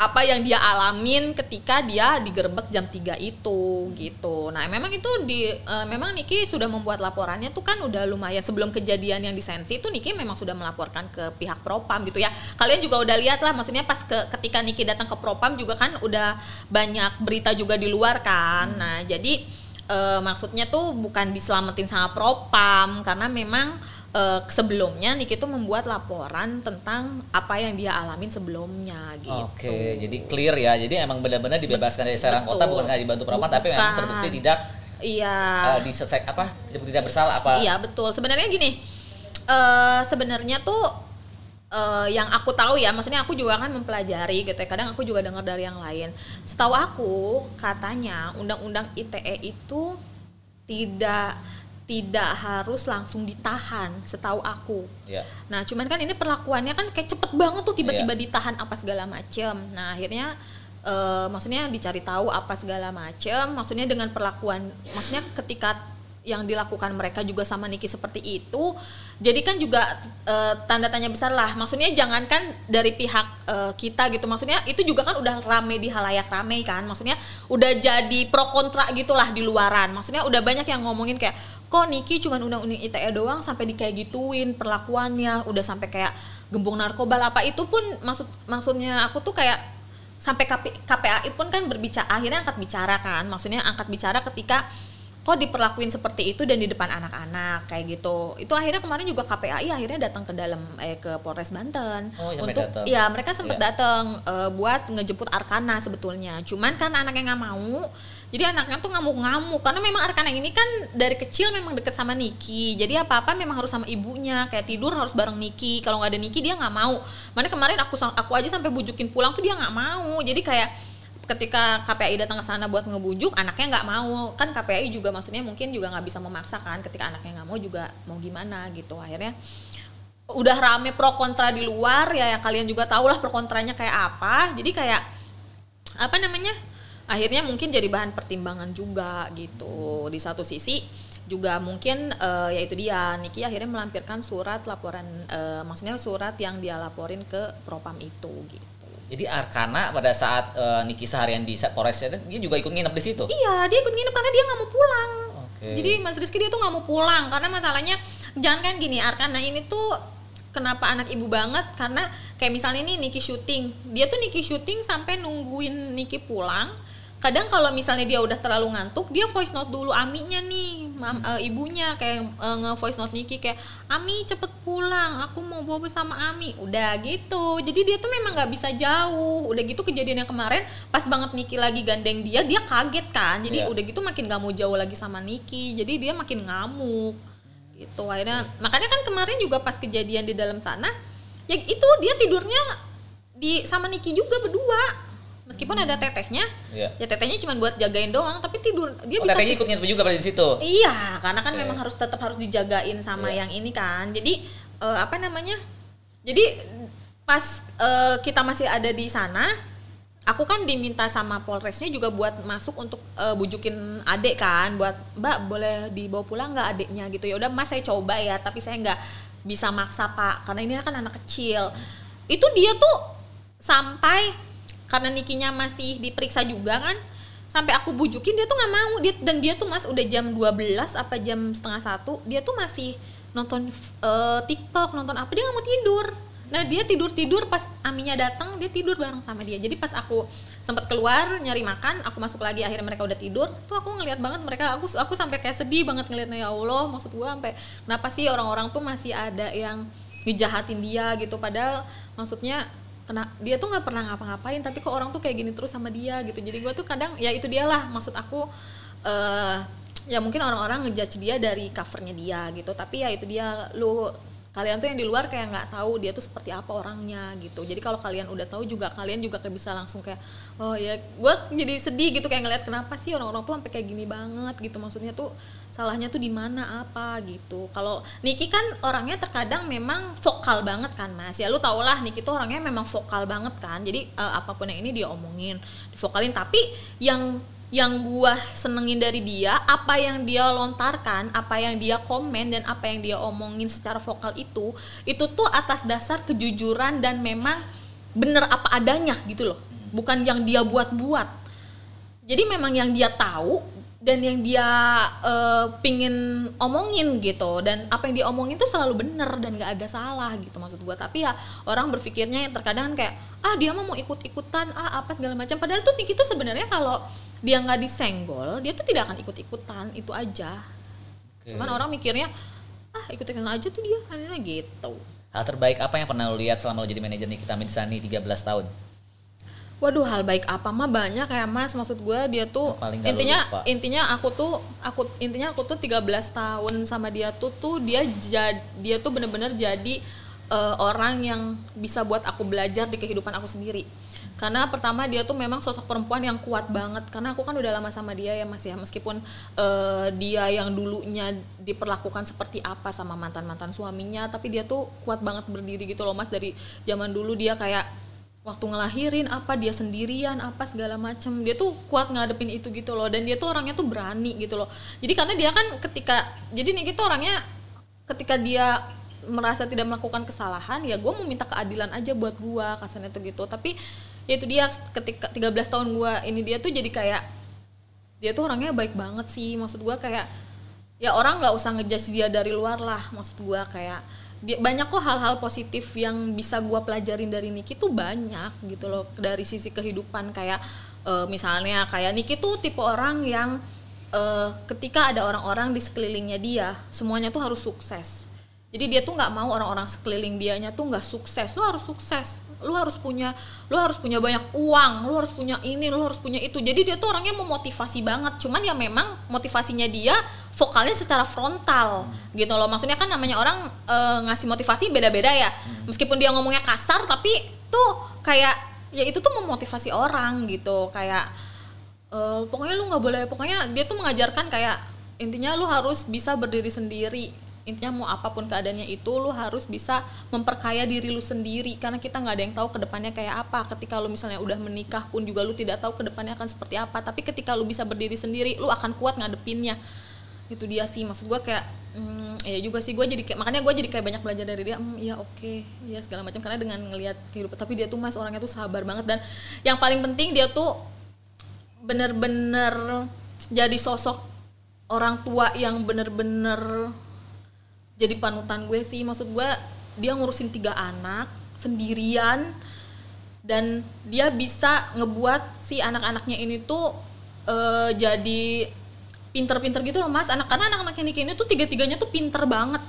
apa yang dia alamin ketika dia digerebek jam 3 itu gitu. Nah, memang itu di eh, memang Niki sudah membuat laporannya tuh kan udah lumayan sebelum kejadian yang disensi itu Niki memang sudah melaporkan ke pihak propam gitu ya. Kalian juga udah lihat lah maksudnya pas ke ketika Niki datang ke propam juga kan udah banyak berita juga di luar kan. Nah, jadi eh, maksudnya tuh bukan diselamatin sama propam karena memang eh, sebelumnya Niki tuh membuat laporan tentang apa yang dia alamin sebelumnya gitu. Oke, jadi clear ya. Jadi emang benar-benar dibebaskan dari Serang Kota bukan karena dibantu Propam tapi memang terbukti tidak Iya. eh, disesek apa? Terbukti tidak bersalah apa? Iya betul. Sebenarnya gini, eh sebenarnya tuh eh, yang aku tahu ya, maksudnya aku juga kan mempelajari gitu ya. Kadang aku juga dengar dari yang lain. Setahu aku katanya undang-undang ITE itu tidak tidak harus langsung ditahan. Setahu aku. Iya. Nah, cuman kan ini perlakuannya kan kayak cepet banget tuh tiba-tiba Iya. ditahan apa segala macem. Nah, akhirnya eh, maksudnya dicari tahu apa segala macem. Maksudnya dengan perlakuan, maksudnya ketika yang dilakukan mereka juga sama Niki seperti itu, jadi kan juga eh, tanda tanya besar lah. Maksudnya jangankan dari pihak eh, kita gitu, maksudnya itu juga kan udah rame di halayak rame kan. Maksudnya udah jadi pro kontra gitulah di luaran. Maksudnya udah banyak yang ngomongin kayak kok Niki cuman undang-undang ITE doang sampai di kayak gituin perlakuannya udah sampai kayak gembong narkoba lah apa itu pun maksud maksudnya aku tuh kayak sampai KP, KPAI pun kan berbicara akhirnya angkat bicara kan maksudnya angkat bicara ketika kok diperlakuin seperti itu dan di depan anak-anak kayak gitu itu akhirnya kemarin juga KPAI akhirnya datang ke dalam eh ke Polres Banten Oh, untuk datang. ya mereka sempat Iya. datang eh, buat ngejemput Arkana sebetulnya cuman kan anaknya nggak mau jadi anaknya tuh ngamuk-ngamuk karena memang Arkana ini kan dari kecil memang deket sama Niki. Jadi apa-apa memang harus sama ibunya kayak tidur harus bareng Niki. Kalau nggak ada Niki dia nggak mau. Mana kemarin aku aku aja sampai bujukin pulang tuh dia nggak mau. Jadi kayak ketika KPAI datang ke sana buat ngebujuk anaknya nggak mau. Kan KPAI juga maksudnya mungkin juga nggak bisa memaksakan ketika anaknya nggak mau juga mau gimana gitu. Akhirnya udah rame pro kontra di luar ya yang kalian juga tahu lah pro kontranya kayak apa. Jadi kayak apa namanya akhirnya mungkin jadi bahan pertimbangan juga gitu di satu sisi juga mungkin eh, ya itu dia Niki akhirnya melampirkan surat laporan eh, maksudnya surat yang dia laporin ke propam itu gitu Jadi Arkana pada saat eh, Niki seharian di Polres ya, dia juga ikut nginep di situ. Iya, dia ikut nginep karena dia nggak mau pulang. Oke. Jadi Mas Rizky dia tuh nggak mau pulang karena masalahnya jangan kan gini Arkana ini tuh kenapa anak ibu banget karena kayak misalnya ini Niki syuting, dia tuh Niki syuting sampai nungguin Niki pulang. Kadang kalau misalnya dia udah terlalu ngantuk, dia voice note dulu Aminya nih, mam, eh, ibunya kayak eh, nge voice note Niki kayak Ami cepet pulang, aku mau bawa bersama Ami, udah gitu. Jadi dia tuh memang nggak bisa jauh. Udah gitu kejadian yang kemarin pas banget Niki lagi gandeng dia, dia kaget kan. Jadi Iya. udah gitu makin nggak mau jauh lagi sama Niki. Jadi dia makin ngamuk gitu akhirnya makanya kan kemarin juga pas kejadian di dalam sana ya itu dia tidurnya di sama Niki juga berdua meskipun ada tetehnya Iya. ya tetehnya cuma buat jagain doang tapi tidur dia Oh, bisa tetehnya ikut nginep juga berarti di situ. Iya, karena kan Oke. memang harus tetap harus dijagain sama Iya. yang ini kan. Jadi eh, apa namanya? Jadi pas eh, kita masih ada di sana, aku kan diminta sama Polresnya juga buat masuk untuk eh, bujukin adek kan, buat Mbak boleh dibawa pulang nggak adeknya gitu ya. Udah Mas saya coba ya, tapi saya nggak bisa maksa Pak, karena ini kan anak kecil. Itu dia tuh sampai karena Nikinya masih diperiksa juga kan sampai aku bujukin dia tuh nggak mau. Dia dan dia tuh mas udah jam 12 apa jam setengah satu dia tuh masih nonton eh, TikTok nonton apa dia nggak mau tidur. Nah dia tidur tidur pas Aminya datang dia tidur bareng sama dia. Jadi pas aku sempat keluar nyari makan aku masuk lagi akhirnya mereka udah tidur tuh aku ngeliat banget mereka. Aku aku sampai kayak sedih banget ngeliatnya ya Allah maksud gua sampai kenapa sih orang-orang tuh masih ada yang ngejahatin dia gitu? Padahal maksudnya kena dia tuh nggak pernah ngapa-ngapain tapi kok orang tuh kayak gini terus sama dia gitu. Jadi gue tuh kadang ya itu dia lah maksud aku eh ya mungkin orang-orang ngejudge dia dari covernya dia gitu. Tapi ya itu dia lu kalian tuh yang di luar kayak nggak tahu dia tuh seperti apa orangnya gitu. Jadi kalau kalian udah tahu juga kalian juga kayak bisa langsung kayak oh ya gue jadi sedih gitu kayak ngeliat kenapa sih orang-orang tuh sampai kayak gini banget gitu. Maksudnya tuh salahnya tuh di mana apa gitu. Kalau Niki kan orangnya terkadang memang vokal banget kan mas. Ya lu tau lah Niki tuh orangnya memang vokal banget kan. Jadi eh, apa pun yang ini dia omongin divokalin. Tapi yang yang gua senengin dari dia apa yang dia lontarkan apa yang dia komen dan apa yang dia omongin secara vokal itu itu tuh atas dasar kejujuran dan memang bener apa adanya gitu loh. Bukan yang dia buat-buat. Jadi memang yang dia tahu dan yang dia eh, pingin omongin gitu. Dan apa yang dia omongin tuh selalu bener dan nggak ada salah gitu maksud gua. Tapi ya orang berpikirnya yang terkadang kan kayak ah dia mah mau ikut-ikutan ah apa segala macam. Padahal tuh Niki tuh sebenarnya kalau dia nggak disenggol dia tuh tidak akan ikut-ikutan. Itu aja. Oke. cuman orang mikirnya ah ikut-ikutan aja tuh dia akhirnya gitu. Hal terbaik apa yang pernah lo lihat selama lo jadi manajer Nikita Mirzani 13 tahun? Waduh hal baik apa? Mah banyak ya mas. Maksud gue dia tuh Paling intinya lupa. intinya aku tuh aku intinya aku tuh 13 tahun sama dia tuh tuh dia jad, dia tuh bener-bener jadi eh, orang yang bisa buat aku belajar di kehidupan aku sendiri. Karena pertama dia tuh memang sosok perempuan yang kuat banget. Karena aku kan udah lama sama dia ya mas ya. Meskipun eh, dia yang dulunya diperlakukan seperti apa sama mantan mantan suaminya tapi dia tuh kuat banget berdiri gitu loh mas. Dari zaman dulu dia kayak waktu ngelahirin apa dia sendirian apa segala macam dia tuh kuat ngadepin itu gitu loh. Dan dia tuh orangnya tuh berani gitu loh. Jadi karena dia kan ketika jadi nih gitu orangnya ketika dia merasa tidak melakukan kesalahan ya gue mau minta keadilan aja buat gua kasarnya tuh gitu. Tapi ya itu dia ketika 13 tahun gua ini dia tuh jadi kayak dia tuh orangnya baik banget sih. Maksud gua kayak ya orang nggak usah ngejudge dia dari luar lah maksud gua. Kayak banyak kok hal-hal positif yang bisa gua pelajarin dari Niki tuh banyak gitu loh dari sisi kehidupan kayak eh, misalnya kayak Niki tuh tipe orang yang eh, ketika ada orang-orang di sekelilingnya dia semuanya tuh harus sukses. Jadi dia tuh nggak mau orang-orang sekeliling dianya tuh nggak sukses lu harus sukses lu harus punya lu harus punya banyak uang lu harus punya ini lu harus punya itu. Jadi dia tuh orangnya memotivasi banget. Cuman ya memang motivasinya dia vokalnya secara frontal gitu loh. Maksudnya kan namanya orang eh, ngasih motivasi beda-beda ya. Meskipun dia ngomongnya kasar tapi tuh kayak ya itu tuh memotivasi orang gitu. Kayak eh, pokoknya lu nggak boleh pokoknya dia tuh mengajarkan kayak intinya lu harus bisa berdiri sendiri intinya mau apa pun keadaannya itu lu harus bisa memperkaya diri lu sendiri. Karena kita nggak ada yang tahu ke depannya kayak apa. Ketika lu misalnya udah ke depannya pun juga lu tidak tahu ke depannya akan seperti apa. Tapi ketika lu bisa berdiri sendiri lu akan kuat ngadepinnya. Itu dia sih. Maksud gua kayak hmm, ya juga sih. Gue jadi kayak makanya gue jadi kayak banyak belajar dari dia hmm, ya oke ya segala macam. Karena dengan ngelihat kehidupan tapi dia tuh mas orangnya tuh sabar banget. Dan yang paling penting dia tuh bener-bener jadi sosok orang tua yang bener-bener jadi panutan gue sih. Maksud gue dia ngurusin tiga anak sendirian dan dia bisa ngebuat si anak-anaknya ini tuh eh, jadi pinter-pinter gitu loh mas. Anak karena anak-anaknya Niki ini tuh tiga-tiganya tuh pinter banget.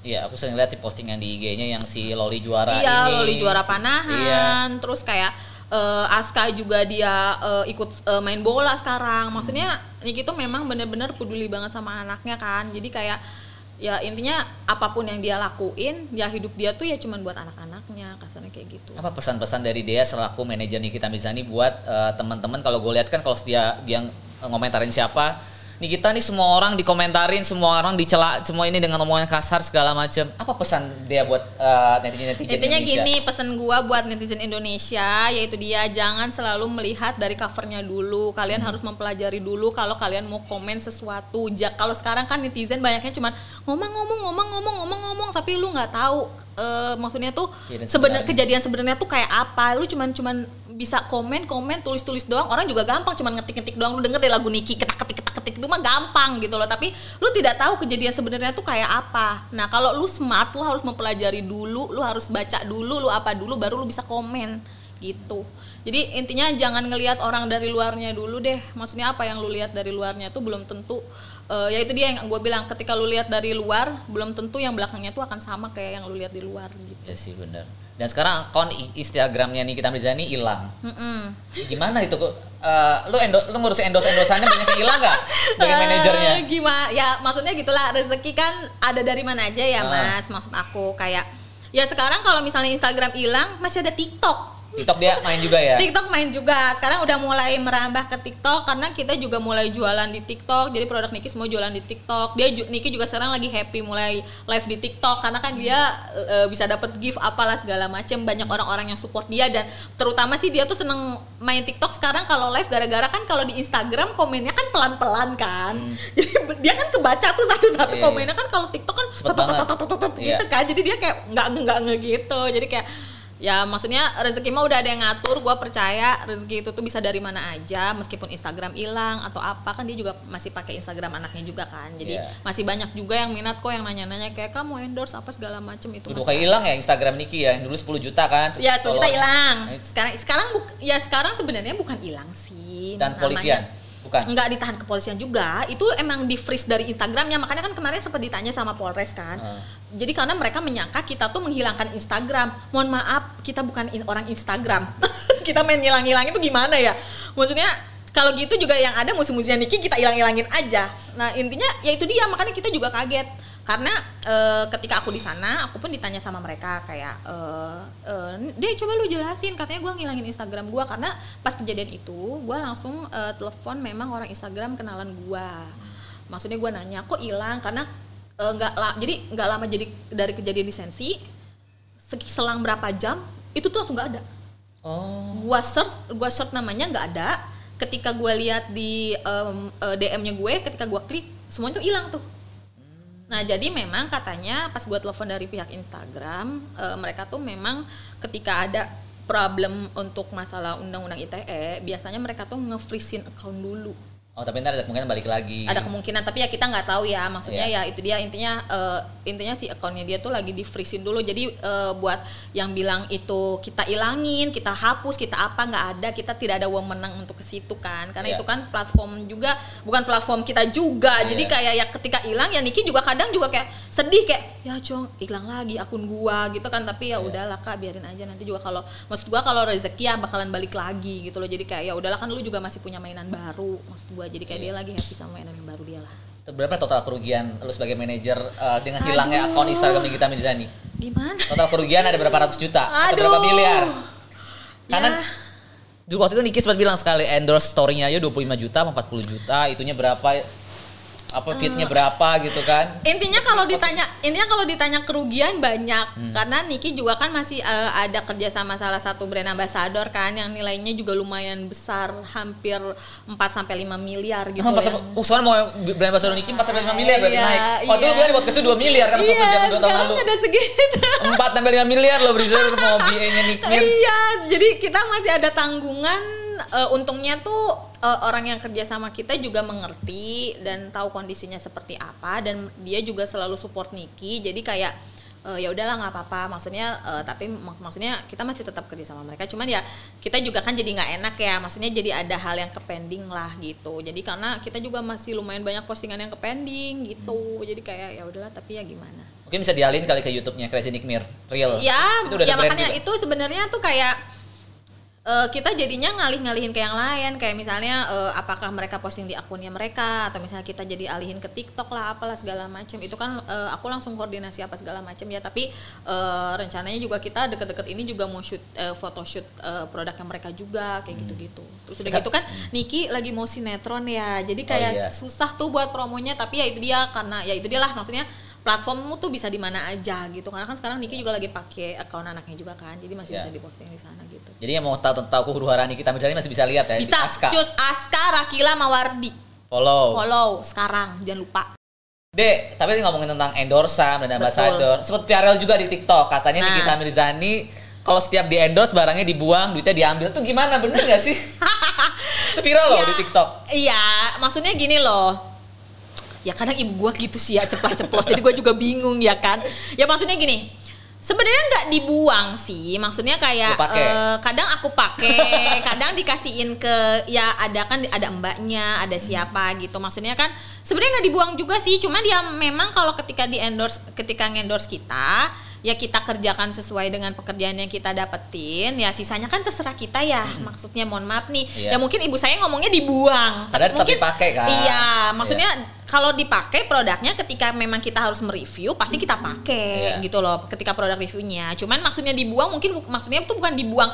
Iya, aku sering lihat sih postingan di IG-nya yang si Loli juara iya ini. loli juara si- Iya. panahan terus kayak eh, Aska juga dia eh, ikut eh, main bola sekarang. Maksudnya Niki tuh memang bener-bener peduli banget sama anaknya kan. Jadi kayak ya intinya apa pun yang dia lakuin ya hidup dia tuh ya cuman buat anak-anaknya kasarnya kayak gitu. Apa pesan-pesan dari dia selaku manajer Nikita Mizani buat eh, teman-teman? Kalau gue lihat kan kalau dia dia ngomentarin siapa Nikita nih semua orang dikomentarin, semua orang dicela, semua ini dengan omongan kasar segala macam. Apa pesan dia buat eh, netizen-netizen Intinya Indonesia? gini pesan gua buat netizen Indonesia yaitu dia jangan selalu melihat dari covernya dulu. Kalian harus mempelajari dulu kalau kalian mau komen sesuatu. Ja, kalau sekarang kan netizen banyaknya cuman ngomong-ngomong ngomong-ngomong ngomong-ngomong tapi lu nggak tahu eh, maksudnya tuh sebenarnya sebenarnya. kejadian sebenarnya tuh kayak apa. Lu cuman cuman bisa komen komen tulis tulis doang. Orang juga gampang cuman ngetik ngetik doang. Lu denger deh lagu Niki ketak ketik ketak ketik itu mah gampang gitu loh. Tapi lu tidak tahu kejadian sebenarnya tuh kayak apa. Nah kalau lu smart lu harus mempelajari dulu lu harus baca dulu lu apa dulu baru lu bisa komen gitu. Jadi intinya jangan ngelihat orang dari luarnya dulu deh. Maksudnya apa yang lu lihat dari luarnya tuh belum tentu eh, ya itu dia yang gue bilang ketika lu lihat dari luar belum tentu yang belakangnya tuh akan sama kayak yang lu lihat di luar gitu. Ya sih benar. Dan sekarang akun Instagramnya Nikita Mizani hilang. Mm-mm. Gimana itu? Eh, lu endo, lu ngurusin endos endosannya banyak yang hilang nggak sebagai Eh, manajernya? gimana ya maksudnya gitulah rezeki kan ada dari mana aja ya Ah. mas maksud aku kayak ya sekarang kalau misalnya Instagram hilang masih ada TikTok TikTok dia main juga ya? TikTok main juga. Sekarang udah mulai merambah ke TikTok karena kita juga mulai jualan di TikTok. Jadi produk Niki semua jualan di TikTok. Dia Niki juga sekarang lagi happy mulai live di TikTok karena kan dia eh, bisa dapat gift apalah segala macem. Banyak orang-orang yang support dia dan terutama sih dia tuh seneng main TikTok sekarang kalau live gara-gara kan kalau di Instagram komennya kan pelan-pelan kan. Jadi dia kan kebaca tuh satu-satu iya. komennya kan kalau TikTok kan Iya. gitu kan. Jadi dia kayak nggak nggak nge gitu. Jadi kayak ya maksudnya rezeki mah udah ada yang ngatur gue percaya rezeki itu tuh bisa dari mana aja meskipun Instagram hilang atau apa kan dia juga masih pakai Instagram anaknya juga kan jadi Iya. masih banyak juga yang minat kok yang nanya-nanya kayak kamu endorse apa segala macem itu Udah kayak hilang ya Instagram Niki ya, yang dulu 10 juta kan. ya 10 juta hilang Nah, sekarang sekarang buk- ya sekarang sebenarnya bukan hilang sih Dan namanya. Bukan? nggak ditahan kepolisian juga. Itu emang di freeze dari Instagramnya. Makanya kan kemarin sempat ditanya sama Polres kan. Ah. jadi karena mereka menyangka kita tuh menghilangkan Instagram. Mohon maaf kita bukan in- orang Instagram. Kita main ngilang-ngilang itu gimana ya? Maksudnya kalau gitu juga yang ada musuh-musuhnya Niki kita hilang-hilangin aja. Nah intinya ya itu dia. Makanya kita juga kaget karena eh, ketika aku di sana aku pun ditanya sama mereka kayak eh eh, deh coba lu jelasin. Katanya gua ngilangin Instagram gua karena pas kejadian itu gua langsung eh, telepon memang orang Instagram kenalan gua. Maksudnya gua nanya kok hilang? Karena nggak la- jadi nggak lama jadi dari kejadian di sensi seki- selang berapa jam itu tuh langsung nggak ada. Oh. gua search gua search namanya nggak ada. Ketika gua lihat di eh, DM-nya gue ketika gua klik semuanya tuh hilang tuh nah jadi memang katanya pas gua telepon dari pihak Instagram eh, mereka tuh memang ketika ada problem untuk masalah undang-undang ITE biasanya mereka tuh nge-freezein account dulu Oh tapi ntar ada kemungkinan balik lagi. ada kemungkinan tapi ya kita nggak tahu ya maksudnya Iya. ya itu dia intinya eh, intinya si akunnya dia tuh lagi di freezing dulu jadi eh, buat yang bilang itu kita ilangin kita hapus kita apa nggak ada kita tidak ada wewenang untuk ke situ kan karena Iya. itu kan platform juga bukan platform kita juga jadi Iya. kayak ya ketika hilang ya Niki juga kadang juga kayak sedih kayak ya cong hilang lagi akun gua gitu kan tapi ya Iya. udahlah kak biarin aja nanti juga kalau maksud gua kalau rezeki ya bakalan balik lagi gitu loh jadi kayak ya udahlah kan lu juga masih punya mainan baru maksud gua jadi kayak Iya. dia lagi happy sama yang baru dia lah Berapa total kerugian lu sebagai manajer eh, dengan hilangnya Aduh. akun Instagram Nikita Mirzani? gimana Total kerugian ada berapa ratus juta atau Aduh. berapa miliar? Karena Ya. dulu waktu itu Niki sempat bilang sekali endorse story-nya aja 25 juta sama 40 juta, itunya berapa apa fitnya berapa gitu kan? intinya kalau ditanya intinya kalau ditanya kerugian banyak Hmm. karena Niki juga kan masih eh, ada kerja sama salah satu brand ambassador kan yang nilainya juga lumayan besar hampir 4 sampai 5 miliar gitu pas, yang- soalnya mau brand ambassador Niki 4 sampai 5 miliar berarti Iya, naik. Waktu iya. itu gue di podcast 2 miliar kan iya zaman 2 tahun lalu. ada segitu 4 sampai 5 miliar loh Brizzer mau BA-nya Nick Mir. Iya, jadi kita masih ada tanggungan. Eh, untungnya tuh eh, orang yang kerja sama kita juga mengerti dan tahu kondisinya seperti apa dan dia juga selalu support Niki. Jadi kayak eh, ya udahlah nggak apa-apa. Maksudnya eh, tapi mak- maksudnya kita masih tetap kerja sama mereka. Cuman ya kita juga kan jadi nggak enak ya. Maksudnya jadi ada hal yang ke pending lah gitu. Jadi karena kita juga masih lumayan banyak postingan yang ke pending gitu. Jadi kayak ya udahlah tapi ya gimana. Mungkin bisa dialin kali ke YouTube-nya Crazy Nick Mir. Real. Ya, Itu udah ya makanya juga. itu sebenarnya tuh kayak eh, kita jadinya ngalih-ngalihin ke yang lain. Kayak misalnya eh, apakah mereka posting di akunnya mereka atau misalnya kita jadi alihin ke TikTok lah apalah segala macam itu kan eh, aku langsung koordinasi apa segala macam ya. Tapi eh, rencananya juga kita deket-deket ini juga mau shoot eh, photoshoot eh, produknya mereka juga kayak gitu-gitu. Terus udah gitu kan Niki lagi mau sinetron ya. Jadi kayak iya. susah tuh buat promonya tapi ya itu dia. Karena ya itu dia lah maksudnya platformmu tuh bisa di mana aja gitu karena kan sekarang Niki juga lagi pakai account anaknya juga kan jadi masih Ya. bisa diposting di sana gitu Jadi yang mau tahu tentang huru hara Nikita Mirzani masih bisa lihat ya bisa di Aska. cus Aska Rakila Mawardi Follow. follow sekarang jangan lupa Dek, tapi tadi ngomongin tentang endorse dan ambassador. Sempat viral juga di TikTok. Katanya Nah. Nikita Mirzani kalau setiap di endorse barangnya dibuang, duitnya diambil. Tuh gimana? Bener gak sih? Viral loh Ya, di TikTok. iya maksudnya gini loh ya kadang ibu gua gitu sih ya ceplos-ceplos jadi gua juga bingung ya kan? Ya maksudnya gini sebenarnya nggak dibuang sih. Maksudnya kayak eh, kadang aku pakai kadang dikasihin ke ya ada kan ada mbaknya ada siapa gitu. Maksudnya kan sebenarnya nggak dibuang juga sih. Cuman dia memang kalau ketika di endorse ketika ngendorse kita ya kita kerjakan sesuai dengan pekerjaan yang kita dapetin ya sisanya kan terserah kita ya maksudnya mohon maaf nih Iya. ya mungkin ibu saya ngomongnya dibuang Padahal tetap mungkin dipakai kan? iya maksudnya kalau dipakai produknya ketika memang kita harus mereview pasti kita pakai Iya. gitu loh ketika produk reviewnya cuman maksudnya dibuang mungkin maksudnya itu bukan dibuang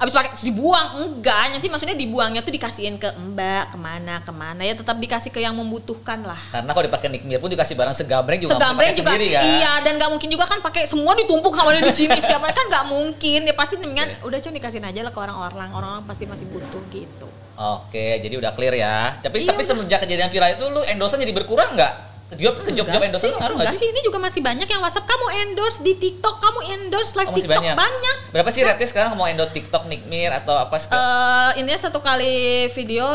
habis pakai terus dibuang enggak nanti maksudnya dibuangnya tuh dikasihin ke mbak ke mana ke mana ya tetap dikasih ke yang membutuhkan lah Karena kalau dipakai Nick Mir pun dikasih barang segambreng juga segambreng juga sendiri kan. iya dan nggak mungkin juga kan pakai semua ditumpuk sama dia di sini setiap hari kan nggak mungkin ya pasti mendingan Iya. udah cuy dikasihin aja lah ke orang-orang orang-orang pasti masih butuh gitu Oke, jadi udah clear ya. Tapi Iya, tapi udah. semenjak kejadian viral itu lu endorse jadi berkurang nggak? Job ke job job endorse ngaruh nggak enggak sih? sih, ini juga masih banyak yang WhatsApp kamu endorse di TikTok, kamu endorse live Oh, masih TikTok banyak. banyak. Berapa sih rate sekarang mau endorse TikTok Nick Mir atau apa sih? Eh intinya satu kali video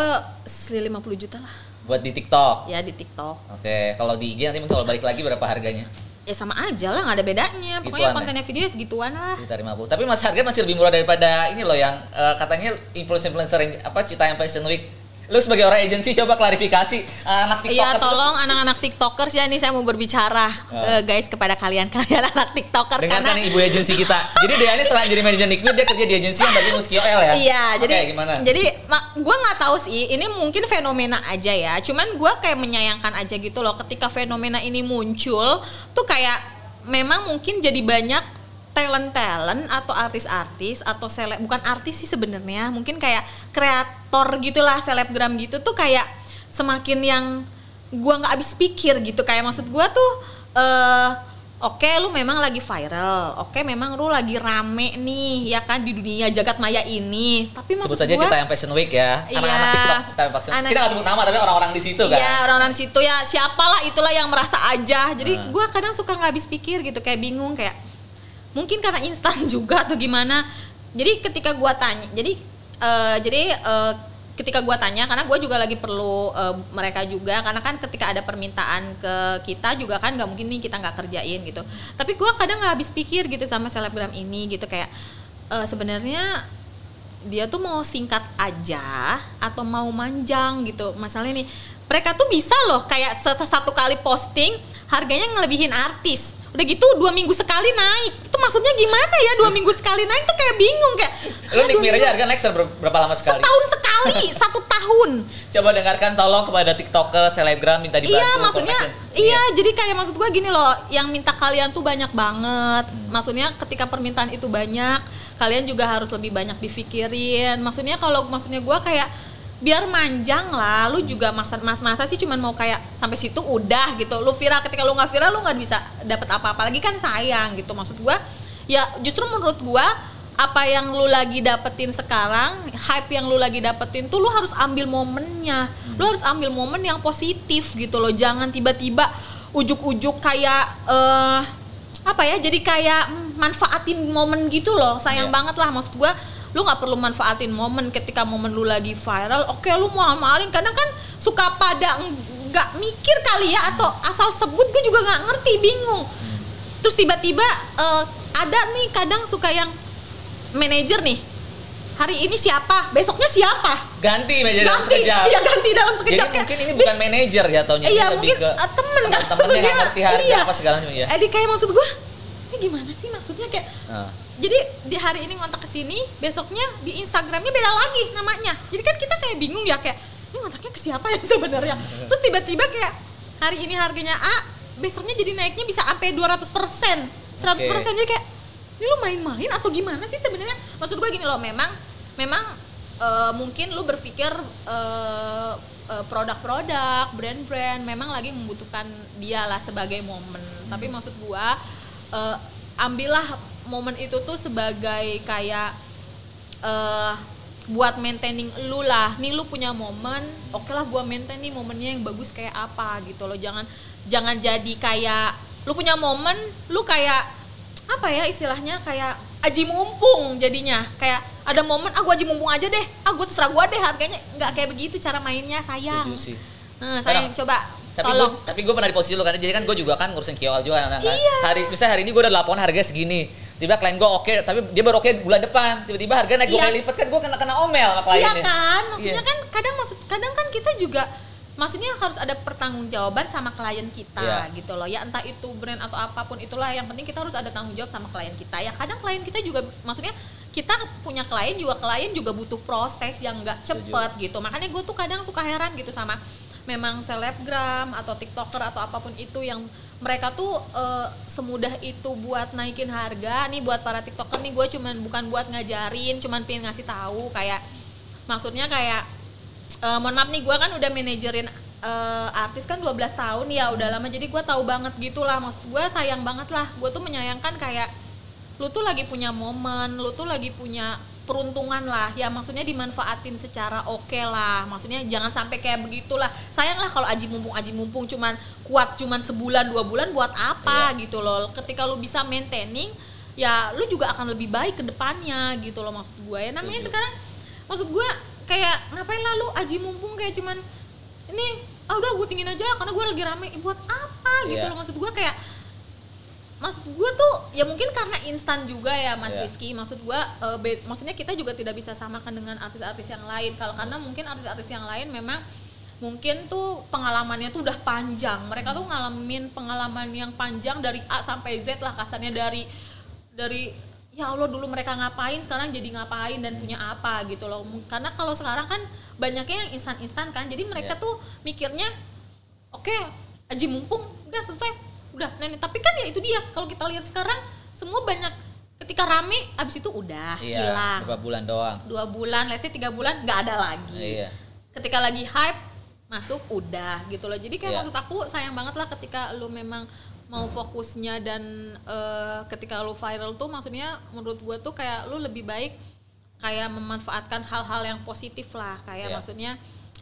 50 juta lah buat di TikTok? ya di TikTok. Oke, kalau di IG nanti mungkin kalau balik lagi berapa harganya? Ya sama aja lah, nggak ada bedanya. Segituan Pokoknya ya? kontennya video ya segituan lah. Sekitar 50. Tapi mas harga masih lebih murah daripada ini loh yang eh, katanya influencer-influencer yang apa Cita yang Fashion Week. Lu sebagai orang agensi coba klarifikasi eh, anak Iya TikTokers. tolong anak-anak tiktokers ya nih saya mau berbicara eh, guys kepada kalian kalian anak tiktoker Dengarkan karena ibu agensi kita. Jadi Dea ini selain jadi manajer Nick Mir, dia kerja di agensi yang bagi Muski OL ya? Iya, Oke, jadi gimana? jadi gua nggak tahu sih, ini mungkin fenomena aja ya. Cuman gua kayak menyayangkan aja gitu loh, ketika fenomena ini muncul, tuh kayak memang mungkin jadi banyak talent-talent atau artis-artis atau seleb bukan artis sih sebenarnya, mungkin kayak kreator gitulah, selebgram gitu tuh kayak semakin yang gua nggak habis pikir gitu kayak maksud gua tuh eh Oke, lu memang lagi viral. Oke, memang lu lagi rame nih, ya kan di dunia jagat maya ini. Tapi Sebut maksud saja gua, Cita yang Fashion Week ya. Iya. Anak-anak TikTok yang Fashion Anak- Kita nggak sebut nama tapi orang-orang di situ kan. Iya, orang-orang situ ya siapalah itulah yang merasa aja. Jadi Nah. gua kadang suka nggak habis pikir gitu, kayak bingung kayak mungkin karena instan juga atau gimana. Jadi ketika gua tanya, jadi eh, jadi eh, ketika gua tanya karena gua juga lagi perlu eh, mereka juga karena kan ketika ada permintaan ke kita juga kan nggak mungkin nih kita nggak kerjain gitu. Tapi gua kadang nggak habis pikir gitu sama selebgram ini gitu kayak eh, sebenarnya dia tuh mau singkat aja atau mau manjang gitu. Masalahnya nih mereka tuh bisa loh kayak satu kali posting harganya ngelebihin artis udah gitu dua minggu sekali naik itu maksudnya gimana ya dua minggu sekali naik tuh kayak bingung kayak Lu "Hah, Nick dua Mir aja minggu?" harga naik ber- berapa lama sekali? setahun sekali satu tahun Coba dengarkan tolong kepada TikToker, selebgram minta dibantu. Iya, maksudnya connection. iya, jadi kayak maksud gua gini loh, yang minta kalian tuh banyak banget. Maksudnya ketika permintaan itu banyak, kalian juga harus lebih banyak difikirin. Maksudnya kalau maksudnya gua kayak biar manjang lah, lu juga masa mas masa sih cuman mau kayak sampai situ udah gitu. Lu viral ketika lu nggak viral lu nggak bisa dapat apa-apa lagi kan sayang gitu. Maksud gua ya justru menurut gua apa yang lu lagi dapetin sekarang, hype yang lu lagi dapetin tuh lu harus ambil momennya. Lu harus ambil momen yang positif gitu loh. Jangan tiba-tiba ujuk-ujuk kayak eh apa ya? Jadi kayak mm, manfaatin momen gitu loh. Sayang Iya. banget lah maksud gua lu nggak perlu manfaatin momen ketika momen lu lagi viral. Oke, lu mau amalin kadang kan suka pada nggak mikir kali ya atau asal sebut gue juga nggak ngerti, bingung. Terus tiba-tiba eh, ada nih kadang suka yang manajer nih hari ini siapa besoknya siapa ganti meja dalam sekejap. iya ganti dalam Jadi sekejap kayak, mungkin ini bukan manajer jatuhnya, iya ini lebih mungkin ke eh, temen kan temen-temennya nggak Dia- ngerti harga iya. apa segala macam ya. eh di kayak maksud gua ini gimana sih maksudnya kayak jadi di hari ini ngontak ke sini besoknya di Instagramnya beda lagi namanya. Jadi kan kita kayak bingung ya kayak ini ngontaknya ke siapa ya sebenarnya? Terus tiba-tiba kayak hari ini harganya A besoknya jadi naiknya bisa sampai 200 persen. 100 persen jadi kayak ini lu main-main atau gimana sih sebenarnya? Maksud gue gini loh memang memang eh, mungkin lu berpikir eh, produk-produk brand-brand memang lagi membutuhkan dia lah sebagai momen. Tapi maksud gua eh, ambillah momen itu tuh sebagai kayak eh buat maintaining lu lah. Nih lu punya momen oke lah gua maintain nih momennya yang bagus kayak apa gitu loh. Jangan jangan jadi kayak lu punya momen lu kayak apa ya istilahnya kayak aji mumpung jadinya. Kayak ada momen ah gua aji mumpung aja deh. Ah gua terserah gua deh harganya. Nggak kayak begitu cara mainnya sayang. Setuju sih. nah, sayang. Coba Tapi tolong. gue tapi gue pernah di posisi lu kan. Jadi kan gue juga kan ngurusin KOL juga kan. Iya. Hari misalnya hari ini gue udah laporan harganya segini. Tiba klien gue oke, tapi dia baru oke bulan depan. Tiba-tiba harga naik dua Iya. kali lipat kan gue kena kena omel sama Iya kliennya. kan, maksudnya Iya. kan kadang maksud kadang kan kita juga maksudnya harus ada pertanggungjawaban sama klien kita Iya. gitu loh. Ya entah itu brand atau apa pun itulah yang penting kita harus ada tanggung jawab sama klien kita. Ya kadang klien kita juga maksudnya kita punya klien juga klien juga butuh proses yang nggak cepet gitu. Makanya gue tuh kadang suka heran gitu sama memang selebgram atau tiktoker atau apa pun itu yang mereka tuh eh, semudah itu buat naikin harga. Nih buat para tiktoker nih gue cuman bukan buat ngajarin cuman pengen ngasih tahu. Kayak maksudnya kayak eh, mohon maaf nih gue kan udah manajerin eh, artis kan 12 tahun ya udah lama. Jadi gue tahu banget gitulah maksud gue sayang banget lah. Gue tuh menyayangkan kayak lu tuh lagi punya momen lu tuh lagi punya peruntungan lah. Ya maksudnya dimanfaatin secara oke lah. Maksudnya jangan sampai kayak begitulah. Sayang lah kalau aji mumpung aji mumpung cuman kuat cuman sebulan dua bulan buat apa gitu loh. Ketika lu bisa maintaining ya lu juga akan lebih baik ke depannya gitu loh maksud gue ya. Namanya sekarang maksud gue kayak ngapain lah lu aji mumpung kayak cuman ini ah udah gue tingin aja karena gue lagi rame buat apa? gitu Iya. loh maksud gue kayak maksud gue tuh ya mungkin karena instan juga ya Mas Iya. Rizky. Maksud gue eh, be- maksudnya kita juga tidak bisa samakan dengan artis-artis yang lain. Kalau karena mungkin artis-artis yang lain memang mungkin tuh pengalamannya tuh udah panjang. Mereka tuh ngalamin pengalaman yang panjang dari A sampai Z lah kasarnya dari dari ya Allah dulu mereka ngapain sekarang jadi ngapain dan punya apa gitu loh. Karena kalau sekarang kan banyaknya yang instan-instan kan. Jadi mereka Iya. tuh mikirnya oke aji mumpung udah selesai udah nenek tapi kan ya itu dia kalau kita lihat sekarang semua banyak ketika rame abis itu udah Iya, hilang beberapa bulan doang. dua bulan let's say tiga bulan nggak ada lagi Iya. ketika lagi hype masuk udah gitu loh jadi kayak Iya. maksud aku sayang banget lah ketika lu memang mau fokusnya dan eh, ketika lu viral tuh maksudnya menurut gua tuh kayak lu lebih baik kayak memanfaatkan hal-hal yang positif lah kayak Iya. maksudnya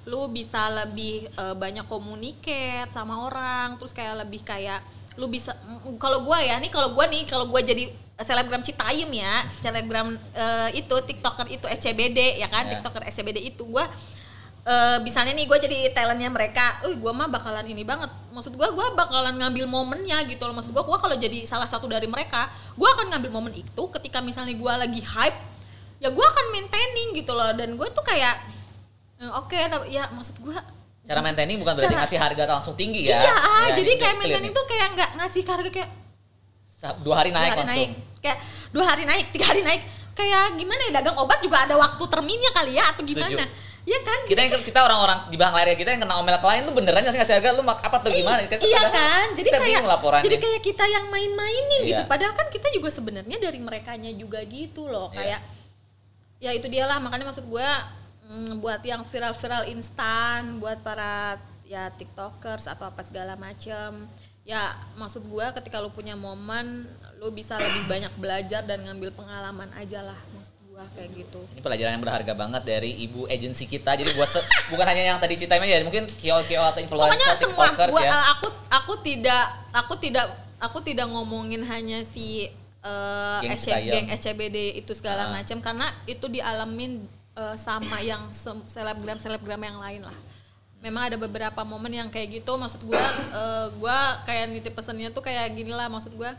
lu bisa lebih eh, banyak komunikasi sama orang terus kayak lebih kayak lu bisa mm, kalau gua ya nih kalau gua nih kalau gua jadi selebgram Citayam ya selebgram eh, itu tiktoker itu SCBD ya kan Iya. tiktoker SCBD itu gua eh misalnya nih gue jadi talentnya mereka, uh gue mah bakalan ini banget. Maksud gue gue bakalan ngambil momennya gitu loh. Maksud gue gue kalau jadi salah satu dari mereka, gue akan ngambil momen itu ketika misalnya gue lagi hype, ya gue akan maintaining gitu loh. Dan gue tuh kayak eh, oke, tapi ya maksud gue Cara maintaining bukan berarti Cara- ngasih harga langsung tinggi ya. Iya, ah, Ya, jadi kayak maintaining nih. tuh kayak nggak ngasih harga kayak dua hari dua naik hari langsung. naik. Kayak dua hari naik, tiga hari naik. Kayak gimana ya dagang obat juga ada waktu terminnya kali ya atau gimana? Setuju. Iya kan? Kita yang kita orang-orang di belakang layar kita yang kena omel klien tuh beneran nggak sih ngasih harga lu mak apa tuh gimana? Kita iya kan jadi kita kayak laporannya. jadi kayak kita yang main-mainin gitu Iya. padahal kan kita juga sebenarnya dari merekanya juga gitu loh Iya. kayak ya itu dia lah makanya maksud gue buat yang viral-viral instan buat para ya tiktokers atau apa segala macem ya maksud gue ketika lu punya momen lu bisa lebih banyak belajar dan ngambil pengalaman aja lah maksud gue kayak gitu Ini pelajaran yang berharga banget dari ibu agensi kita. Jadi buat bukan hanya yang tadi ceritain aja, mungkin kiol-kiol atau pokoknya influencer, semua tiktokers gua, ya. eh, aku aku tidak aku tidak aku tidak ngomongin hanya si eh, Geng SC geng SCBD itu segala Ah. macam karena itu dialamin eh, sama yang se- selebgram selebgram yang lain lah memang ada beberapa momen yang kayak gitu maksud gua eh, gua kayak nitip pesennya tuh kayak gini lah maksud gua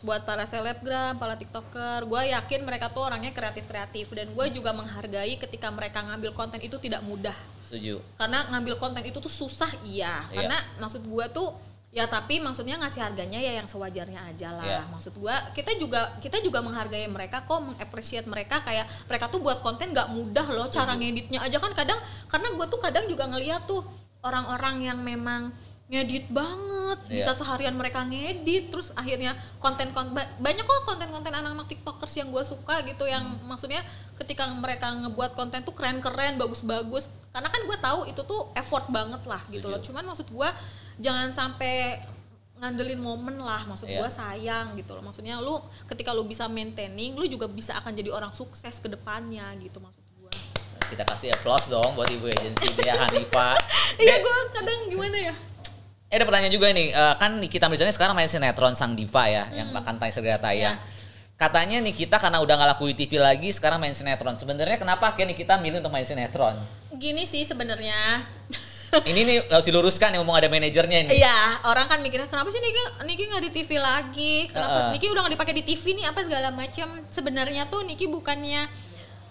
buat para selebgram, para tiktoker, gue yakin mereka tuh orangnya kreatif-kreatif dan gue juga menghargai ketika mereka ngambil konten itu tidak mudah Setuju. karena ngambil konten itu tuh susah iya Iya. karena maksud gua tuh ya tapi maksudnya ngasih harganya ya yang sewajarnya aja lah. Iya. maksud gua kita juga kita juga menghargai mereka kok mengapresiat mereka. Kayak mereka tuh buat konten nggak mudah loh cara ngeditnya aja. Kan kadang karena gua tuh kadang juga ngeliat tuh orang-orang yang memang ngedit banget bisa Iya. seharian mereka ngedit terus akhirnya konten konten banyak kok konten-konten anak-anak tiktokers yang gue suka gitu yang maksudnya ketika mereka ngebuat konten tuh keren-keren bagus-bagus. Karena kan gue tahu itu tuh effort banget lah gitu loh. Cuman maksud gue jangan sampai ngandelin momen lah maksud Iya. gue sayang gitu loh maksudnya lu ketika lu bisa maintaining lu juga bisa akan jadi orang sukses ke depannya gitu maksud gue Kita kasih applause dong buat ibu agensi dia Hanifa. iya gue kadang gimana ya Eh ada pertanyaan juga nih, eh, kan Nikita Mirzani sekarang main sinetron Sang Diva ya, yang Hmm. bahkan tayang segera tayang. Iya. Katanya Nikita karena udah nggak laku di TV lagi, sekarang main sinetron. Sebenarnya kenapa akhirnya Nikita milih untuk main sinetron? gini sih sebenarnya Ini nih harus diluruskan yang ngomong ada manajernya ini. Iya, orang kan mikirnya kenapa sih Niki Niki nggak di TV lagi? Kenapa Heeh. Niki udah nggak dipakai di TV nih apa segala macam? Sebenarnya tuh Niki bukannya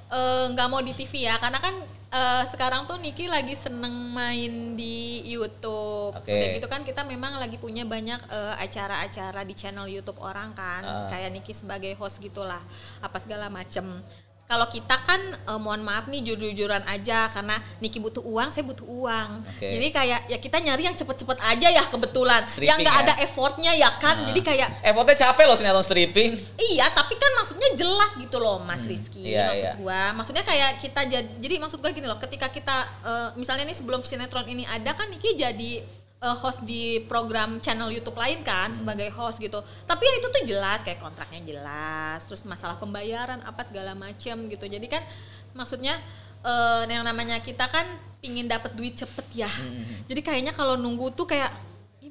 eh, nggak mau di TV ya, karena kan eh, sekarang tuh Niki lagi seneng main di YouTube. Oke. Udah gitu kan kita memang lagi punya banyak eh, acara-acara di channel YouTube orang kan, Ah. kayak Niki sebagai host gitulah, apa segala macem. Kalau kita kan eh, mohon maaf nih jujur-jujuran aja karena Niki butuh uang, saya butuh uang. Oke. Jadi kayak ya kita nyari yang cepet-cepet aja ya kebetulan, Stripping yang nggak ya? ada effortnya ya kan. Nah. Jadi kayak Effortnya capek loh sinetron stripping. iya, tapi kan maksudnya jelas gitu loh Mas Rizky. iya, maksud iya. gua, maksudnya kayak kita jadi jadi maksud gua gini loh, ketika kita eh, misalnya nih sebelum sinetron ini ada kan Niki jadi eh, host di program channel YouTube lain kan sebagai host gitu. Tapi ya itu tuh jelas kayak kontraknya jelas, terus masalah pembayaran apa segala macem gitu. Jadi kan maksudnya eh, yang namanya kita kan pingin dapat duit cepet ya. Jadi kayaknya kalau nunggu tuh kayak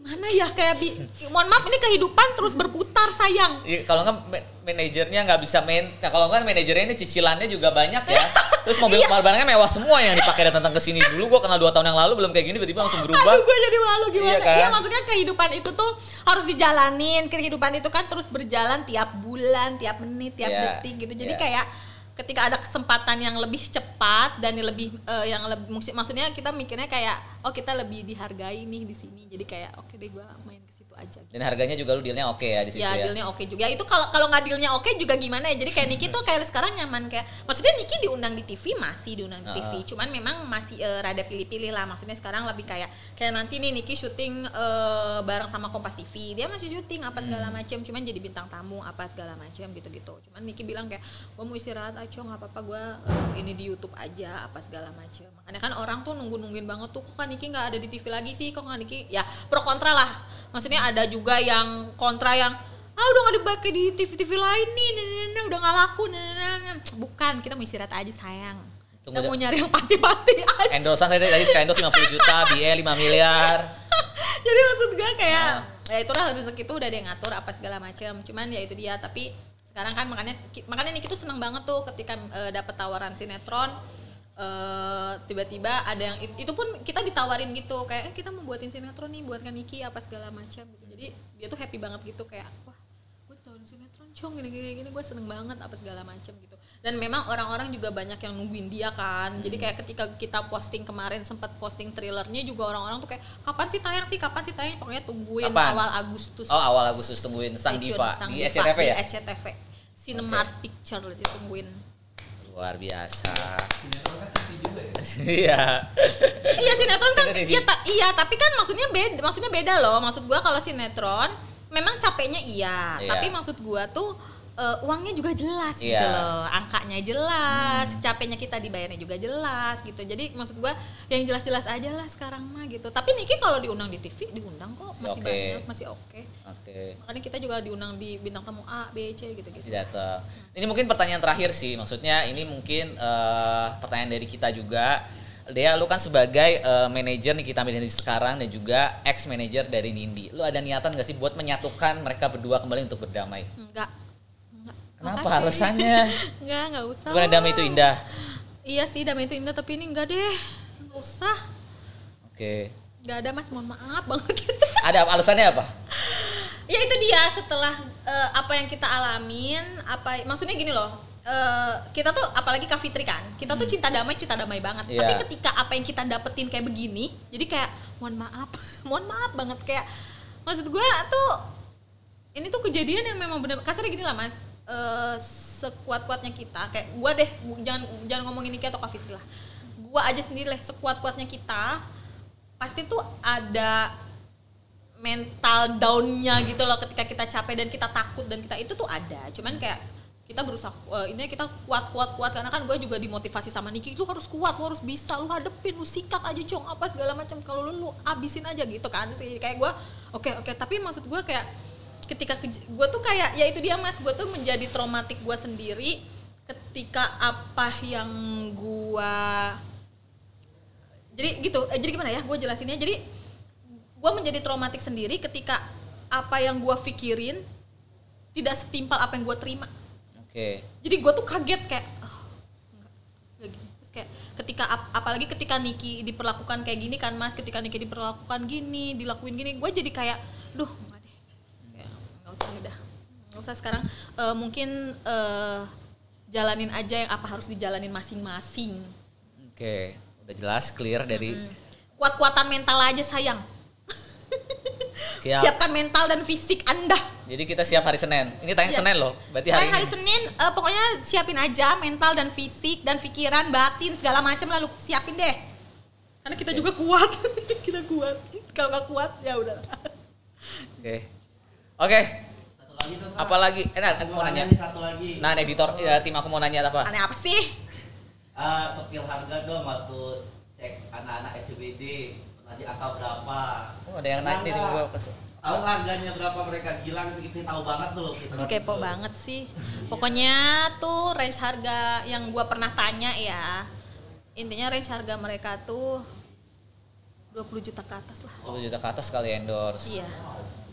gimana ya kayak bi mohon maaf ini kehidupan terus berputar sayang. Iya, kalau nggak ma- manajernya nggak bisa main. Nah, kalau nggak manajernya ini cicilannya juga banyak ya. Terus mobil Iya. barangnya mewah semua yang dipakai datang ke sini dulu. Gua kenal dua tahun yang lalu belum kayak gini, tiba-tiba langsung berubah. Aduh gue jadi malu gimana? Iya Iya, kan? maksudnya kehidupan itu tuh harus dijalanin. Kehidupan itu kan terus berjalan tiap bulan, tiap menit, tiap Iya, detik gitu. Jadi iya. kayak ketika ada kesempatan yang lebih cepat dan yang lebih eh, yang lebih maksud- maksudnya kita mikirnya kayak oh kita lebih dihargai nih di sini. Jadi kayak oke deh gue main aja. Gitu. Dan harganya juga lu dealnya oke ya di situ Ya, ya. dealnya oke juga. Ya, itu kalau kalau nggak dealnya oke juga gimana ya? Jadi kayak Niki tuh kayak sekarang nyaman kayak maksudnya Niki diundang di TV masih diundang di TV. Heeh. Cuman memang masih eh, rada pilih-pilih lah. Maksudnya sekarang lebih kayak kayak nanti nih Niki syuting eh, bareng sama Kompas TV. Dia masih syuting apa segala Hmm. macam. Cuman jadi bintang tamu apa segala macam gitu-gitu. Cuman Niki bilang kayak gua mau istirahat aja nggak apa-apa gua eh, ini di YouTube aja apa segala macam. Makanya kan orang tuh nunggu-nungguin banget tuh kok kan Niki nggak ada di TV lagi sih kok kan Niki ya pro kontra lah. Maksudnya ada juga yang kontra yang ah udah gak dipakai di TV-TV lain nih, nah, nah, nah, udah gak laku, nah, nah, nah, nah." bukan kita mau istirahat aja sayang. Tunggu kita mau nyari yang pasti-pasti aja. Endorsean saya tadi sekali endorse 50 juta, BE 5 miliar. Jadi maksud gue kayak ya itulah rezeki itu udah ada yang ngatur apa segala macam. Cuman ya itu dia tapi sekarang kan makanya makanya Niki tuh seneng banget tuh ketika eh, dapet tawaran sinetron eh, tiba-tiba ada yang it- itu pun kita ditawarin gitu kayak eh, kita mau buatin sinetron nih buatkan Niki apa segala macam gitu. Jadi dia tuh happy banget gitu kayak wah gue ditawarin sinetron cong gini gini gini gue seneng banget apa segala macam gitu. Dan memang orang-orang juga banyak yang nungguin dia kan. Jadi kayak ketika kita posting kemarin sempat posting trailernya juga orang-orang tuh kayak kapan sih tayang sih? Kapan sih tayang? Pokoknya tungguin Kapan? awal Agustus. Oh awal Agustus tungguin Sang Diva Sang di SCTV ya? di SCTV Cinemark Picture ditungguin Luar biasa. Sinetron kan TV juga ya? Iya. iya sinetron kan iya, ta- iya tapi kan maksudnya beda maksudnya beda loh maksud gua kalau sinetron memang capeknya iya, Iya. tapi maksud gua tuh eh, uangnya juga jelas gitu Iya. loh angkanya jelas capeknya kita dibayarnya juga jelas gitu jadi maksud gua yang jelas-jelas aja lah sekarang mah gitu tapi Niki kalau diundang di TV diundang kok Masih oke. banyak masih oke Oke. makanya kita juga diundang di bintang tamu A B C gitu gitu Masih datang. Ini mungkin pertanyaan terakhir sih. Maksudnya ini mungkin eh, pertanyaan dari kita juga. Dea, lu kan sebagai eh, manajer nih kita sekarang dan juga ex manajer dari Nindi. Lu ada niatan gak sih buat menyatukan mereka berdua kembali untuk berdamai? enggak Kenapa Makasih. alasannya? enggak enggak usah Bukan damai itu indah. Iya sih damai itu indah tapi ini enggak deh. Enggak usah. Oke. Enggak ada mas. Mohon maaf banget. Ada alasannya apa? Ya itu dia. Setelah eh, apa yang kita alamin apa Maksudnya gini loh. Eh, Kita tuh apalagi Kak Fitri kan Kita tuh cinta damai cinta damai banget. Iya. Tapi ketika apa yang kita dapetin kayak begini Jadi kayak mohon maaf. Mohon maaf banget. Kayak Maksud gue tuh Ini tuh kejadian yang memang bener Kasarnya gini lah mas eh, Sekuat-kuatnya kita Kayak gue deh Jangan jangan ngomongin Niki atau Kak Fitri lah. Gue aja sendiri lah Sekuat-kuatnya kita Pasti tuh ada mental downnya gitu loh ketika kita capek dan kita takut dan kita itu tuh ada. Cuman kayak kita berusaha eh, ini kita kuat kuat kuat karena kan gue juga dimotivasi sama Niki lu harus kuat lu harus bisa lu hadepin lu sikat aja cong apa segala macam kalau lu lu abisin aja gitu kan. Terus kayak gue oke oke. Tapi maksud gue kayak ketika gue tuh kayak ya itu dia mas. Gue tuh menjadi traumatik gue sendiri ketika apa yang gue jadi gitu eh, jadi gimana ya gue jelasinnya. Jadi gue menjadi traumatik sendiri ketika apa yang gue pikirin tidak setimpal apa yang gue terima. Oke. jadi gue tuh kaget kayak oh, enggak, enggak gini terus kayak ketika ap- apalagi ketika Niki diperlakukan kayak gini kan mas. Ketika Niki diperlakukan gini dilakuin gini gue jadi kayak duh enggak deh kayak nggak usah udah nggak usah sekarang Eh, mungkin eh, jalanin aja yang apa harus dijalanin masing-masing Oke. Udah jelas, clear dari kuat-kuatan mental aja sayang siap. siapkan mental dan fisik anda Jadi kita siap hari Senin. Ini tayang Yes. Senin loh. Berarti hari, Hari, hari ini. Senin eh, pokoknya siapin aja mental dan fisik dan pikiran batin segala macam lalu siapin deh karena kita juga kuat kita kuat kalau nggak kuat ya udah Oke. Oke. Satu lagi tuh Kak. Apalagi, eh, Nan, aku mau nanya. nih satu lagi. Nah, editor ya, tim aku mau nanya apa? aneh apa sih Ah, sepil harga dong waktu cek anak-anak SCBD pernah di angka berapa? Oh, ada yang Enggak. tiba-tiba kes- Tahu harganya berapa mereka gilang ini tahu banget tuh loh kita. Ini kepo banget sih pokoknya tuh range harga yang gua pernah tanya ya intinya range harga mereka tuh 20 juta ke atas lah 20 juta ke atas kali endorse. iya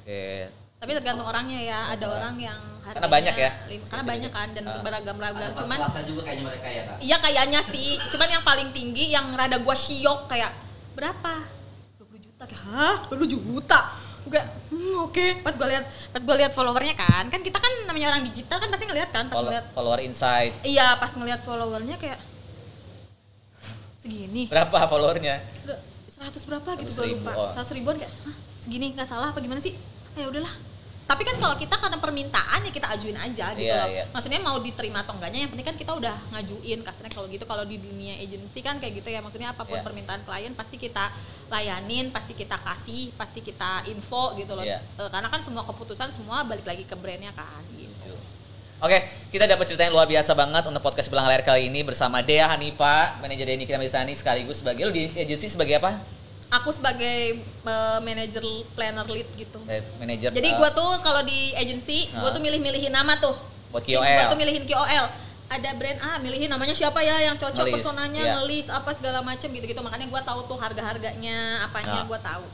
Oke. Tapi tergantung orangnya ya ada orang yang Karena banyak ya? lim- karena banyak kan dan Ah. beragam-ragam cuman juga kayaknya mereka ya kak. Iya kayaknya sih, cuman yang paling tinggi yang rada gua syok kayak berapa? 20 juta kayak hah? 20 juta? Gue hmm, oke. Pas gua lihat pas gua lihat followernya kan, kan kita kan namanya orang digital kan pasti ngeliat kan pas Follow- ngeliat follower insight. Iya, pas ngeliat followernya kayak segini. Berapa followernya? Udah, 100 berapa gitu 100 gua ribu, lupa. oh. 100 ribuan kayak, hah segini nggak salah apa gimana sih? Ah, ya udahlah. Tapi kan kalau kita karena permintaan ya kita ajuin aja gitu Iya, loh. iya. Maksudnya mau diterima atau enggaknya yang penting kan kita udah ngajuin kasarnya kalau gitu kalau di dunia agency kan kayak gitu ya. Maksudnya apa pun Iya. permintaan klien pasti kita layanin, pasti kita kasih, pasti kita info gitu loh. Iya. Eh, karena kan semua keputusan semua balik lagi ke brandnya kan gitu. Oke, kita dapat cerita yang luar biasa banget untuk podcast Belang Layar kali ini bersama Dea Hanifa, manajer Denny Kiramisani sekaligus sebagai lu di agensi sebagai apa? Aku sebagai eh, manager planner lead gitu. Eh, Manajer. Jadi eh, gua tuh kalau di agency, gua Ah. tuh milih-milihin nama tuh. Buat Gua KOL. tuh milihin KOL. Ada brand A, milihin namanya siapa ya yang cocok Ngelis, personanya, iya. ngelis apa segala macam gitu-gitu. Makanya gua tahu tuh harga-harganya, apanya Nah. gua tahu.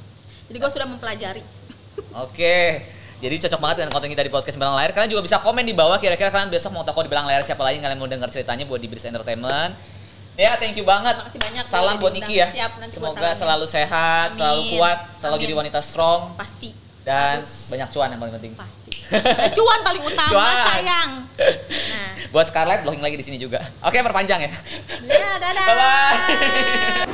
Jadi gua sudah mempelajari. Oke. Jadi cocok banget dengan konten kita di podcast Belang Layar. Kalian juga bisa komen di bawah kira-kira kalian besok mau toko di Belang Layar siapa lagi yang kalian mau dengar ceritanya buat di Bris Entertainment. Ya, thank you banget. Makasih banyak Salam udah buat. Niki ya. Siap, nanti Semoga salamin. selalu sehat, selalu Amin. kuat, selalu Amin. jadi wanita strong Pasti. dan Harus. banyak cuan yang paling penting. Pasti. Cuan paling utama Cuan. sayang. Nah. Buat Scarlett blogging lagi di sini juga. Oke, perpanjang ya. Ya, dadah. Bye bye.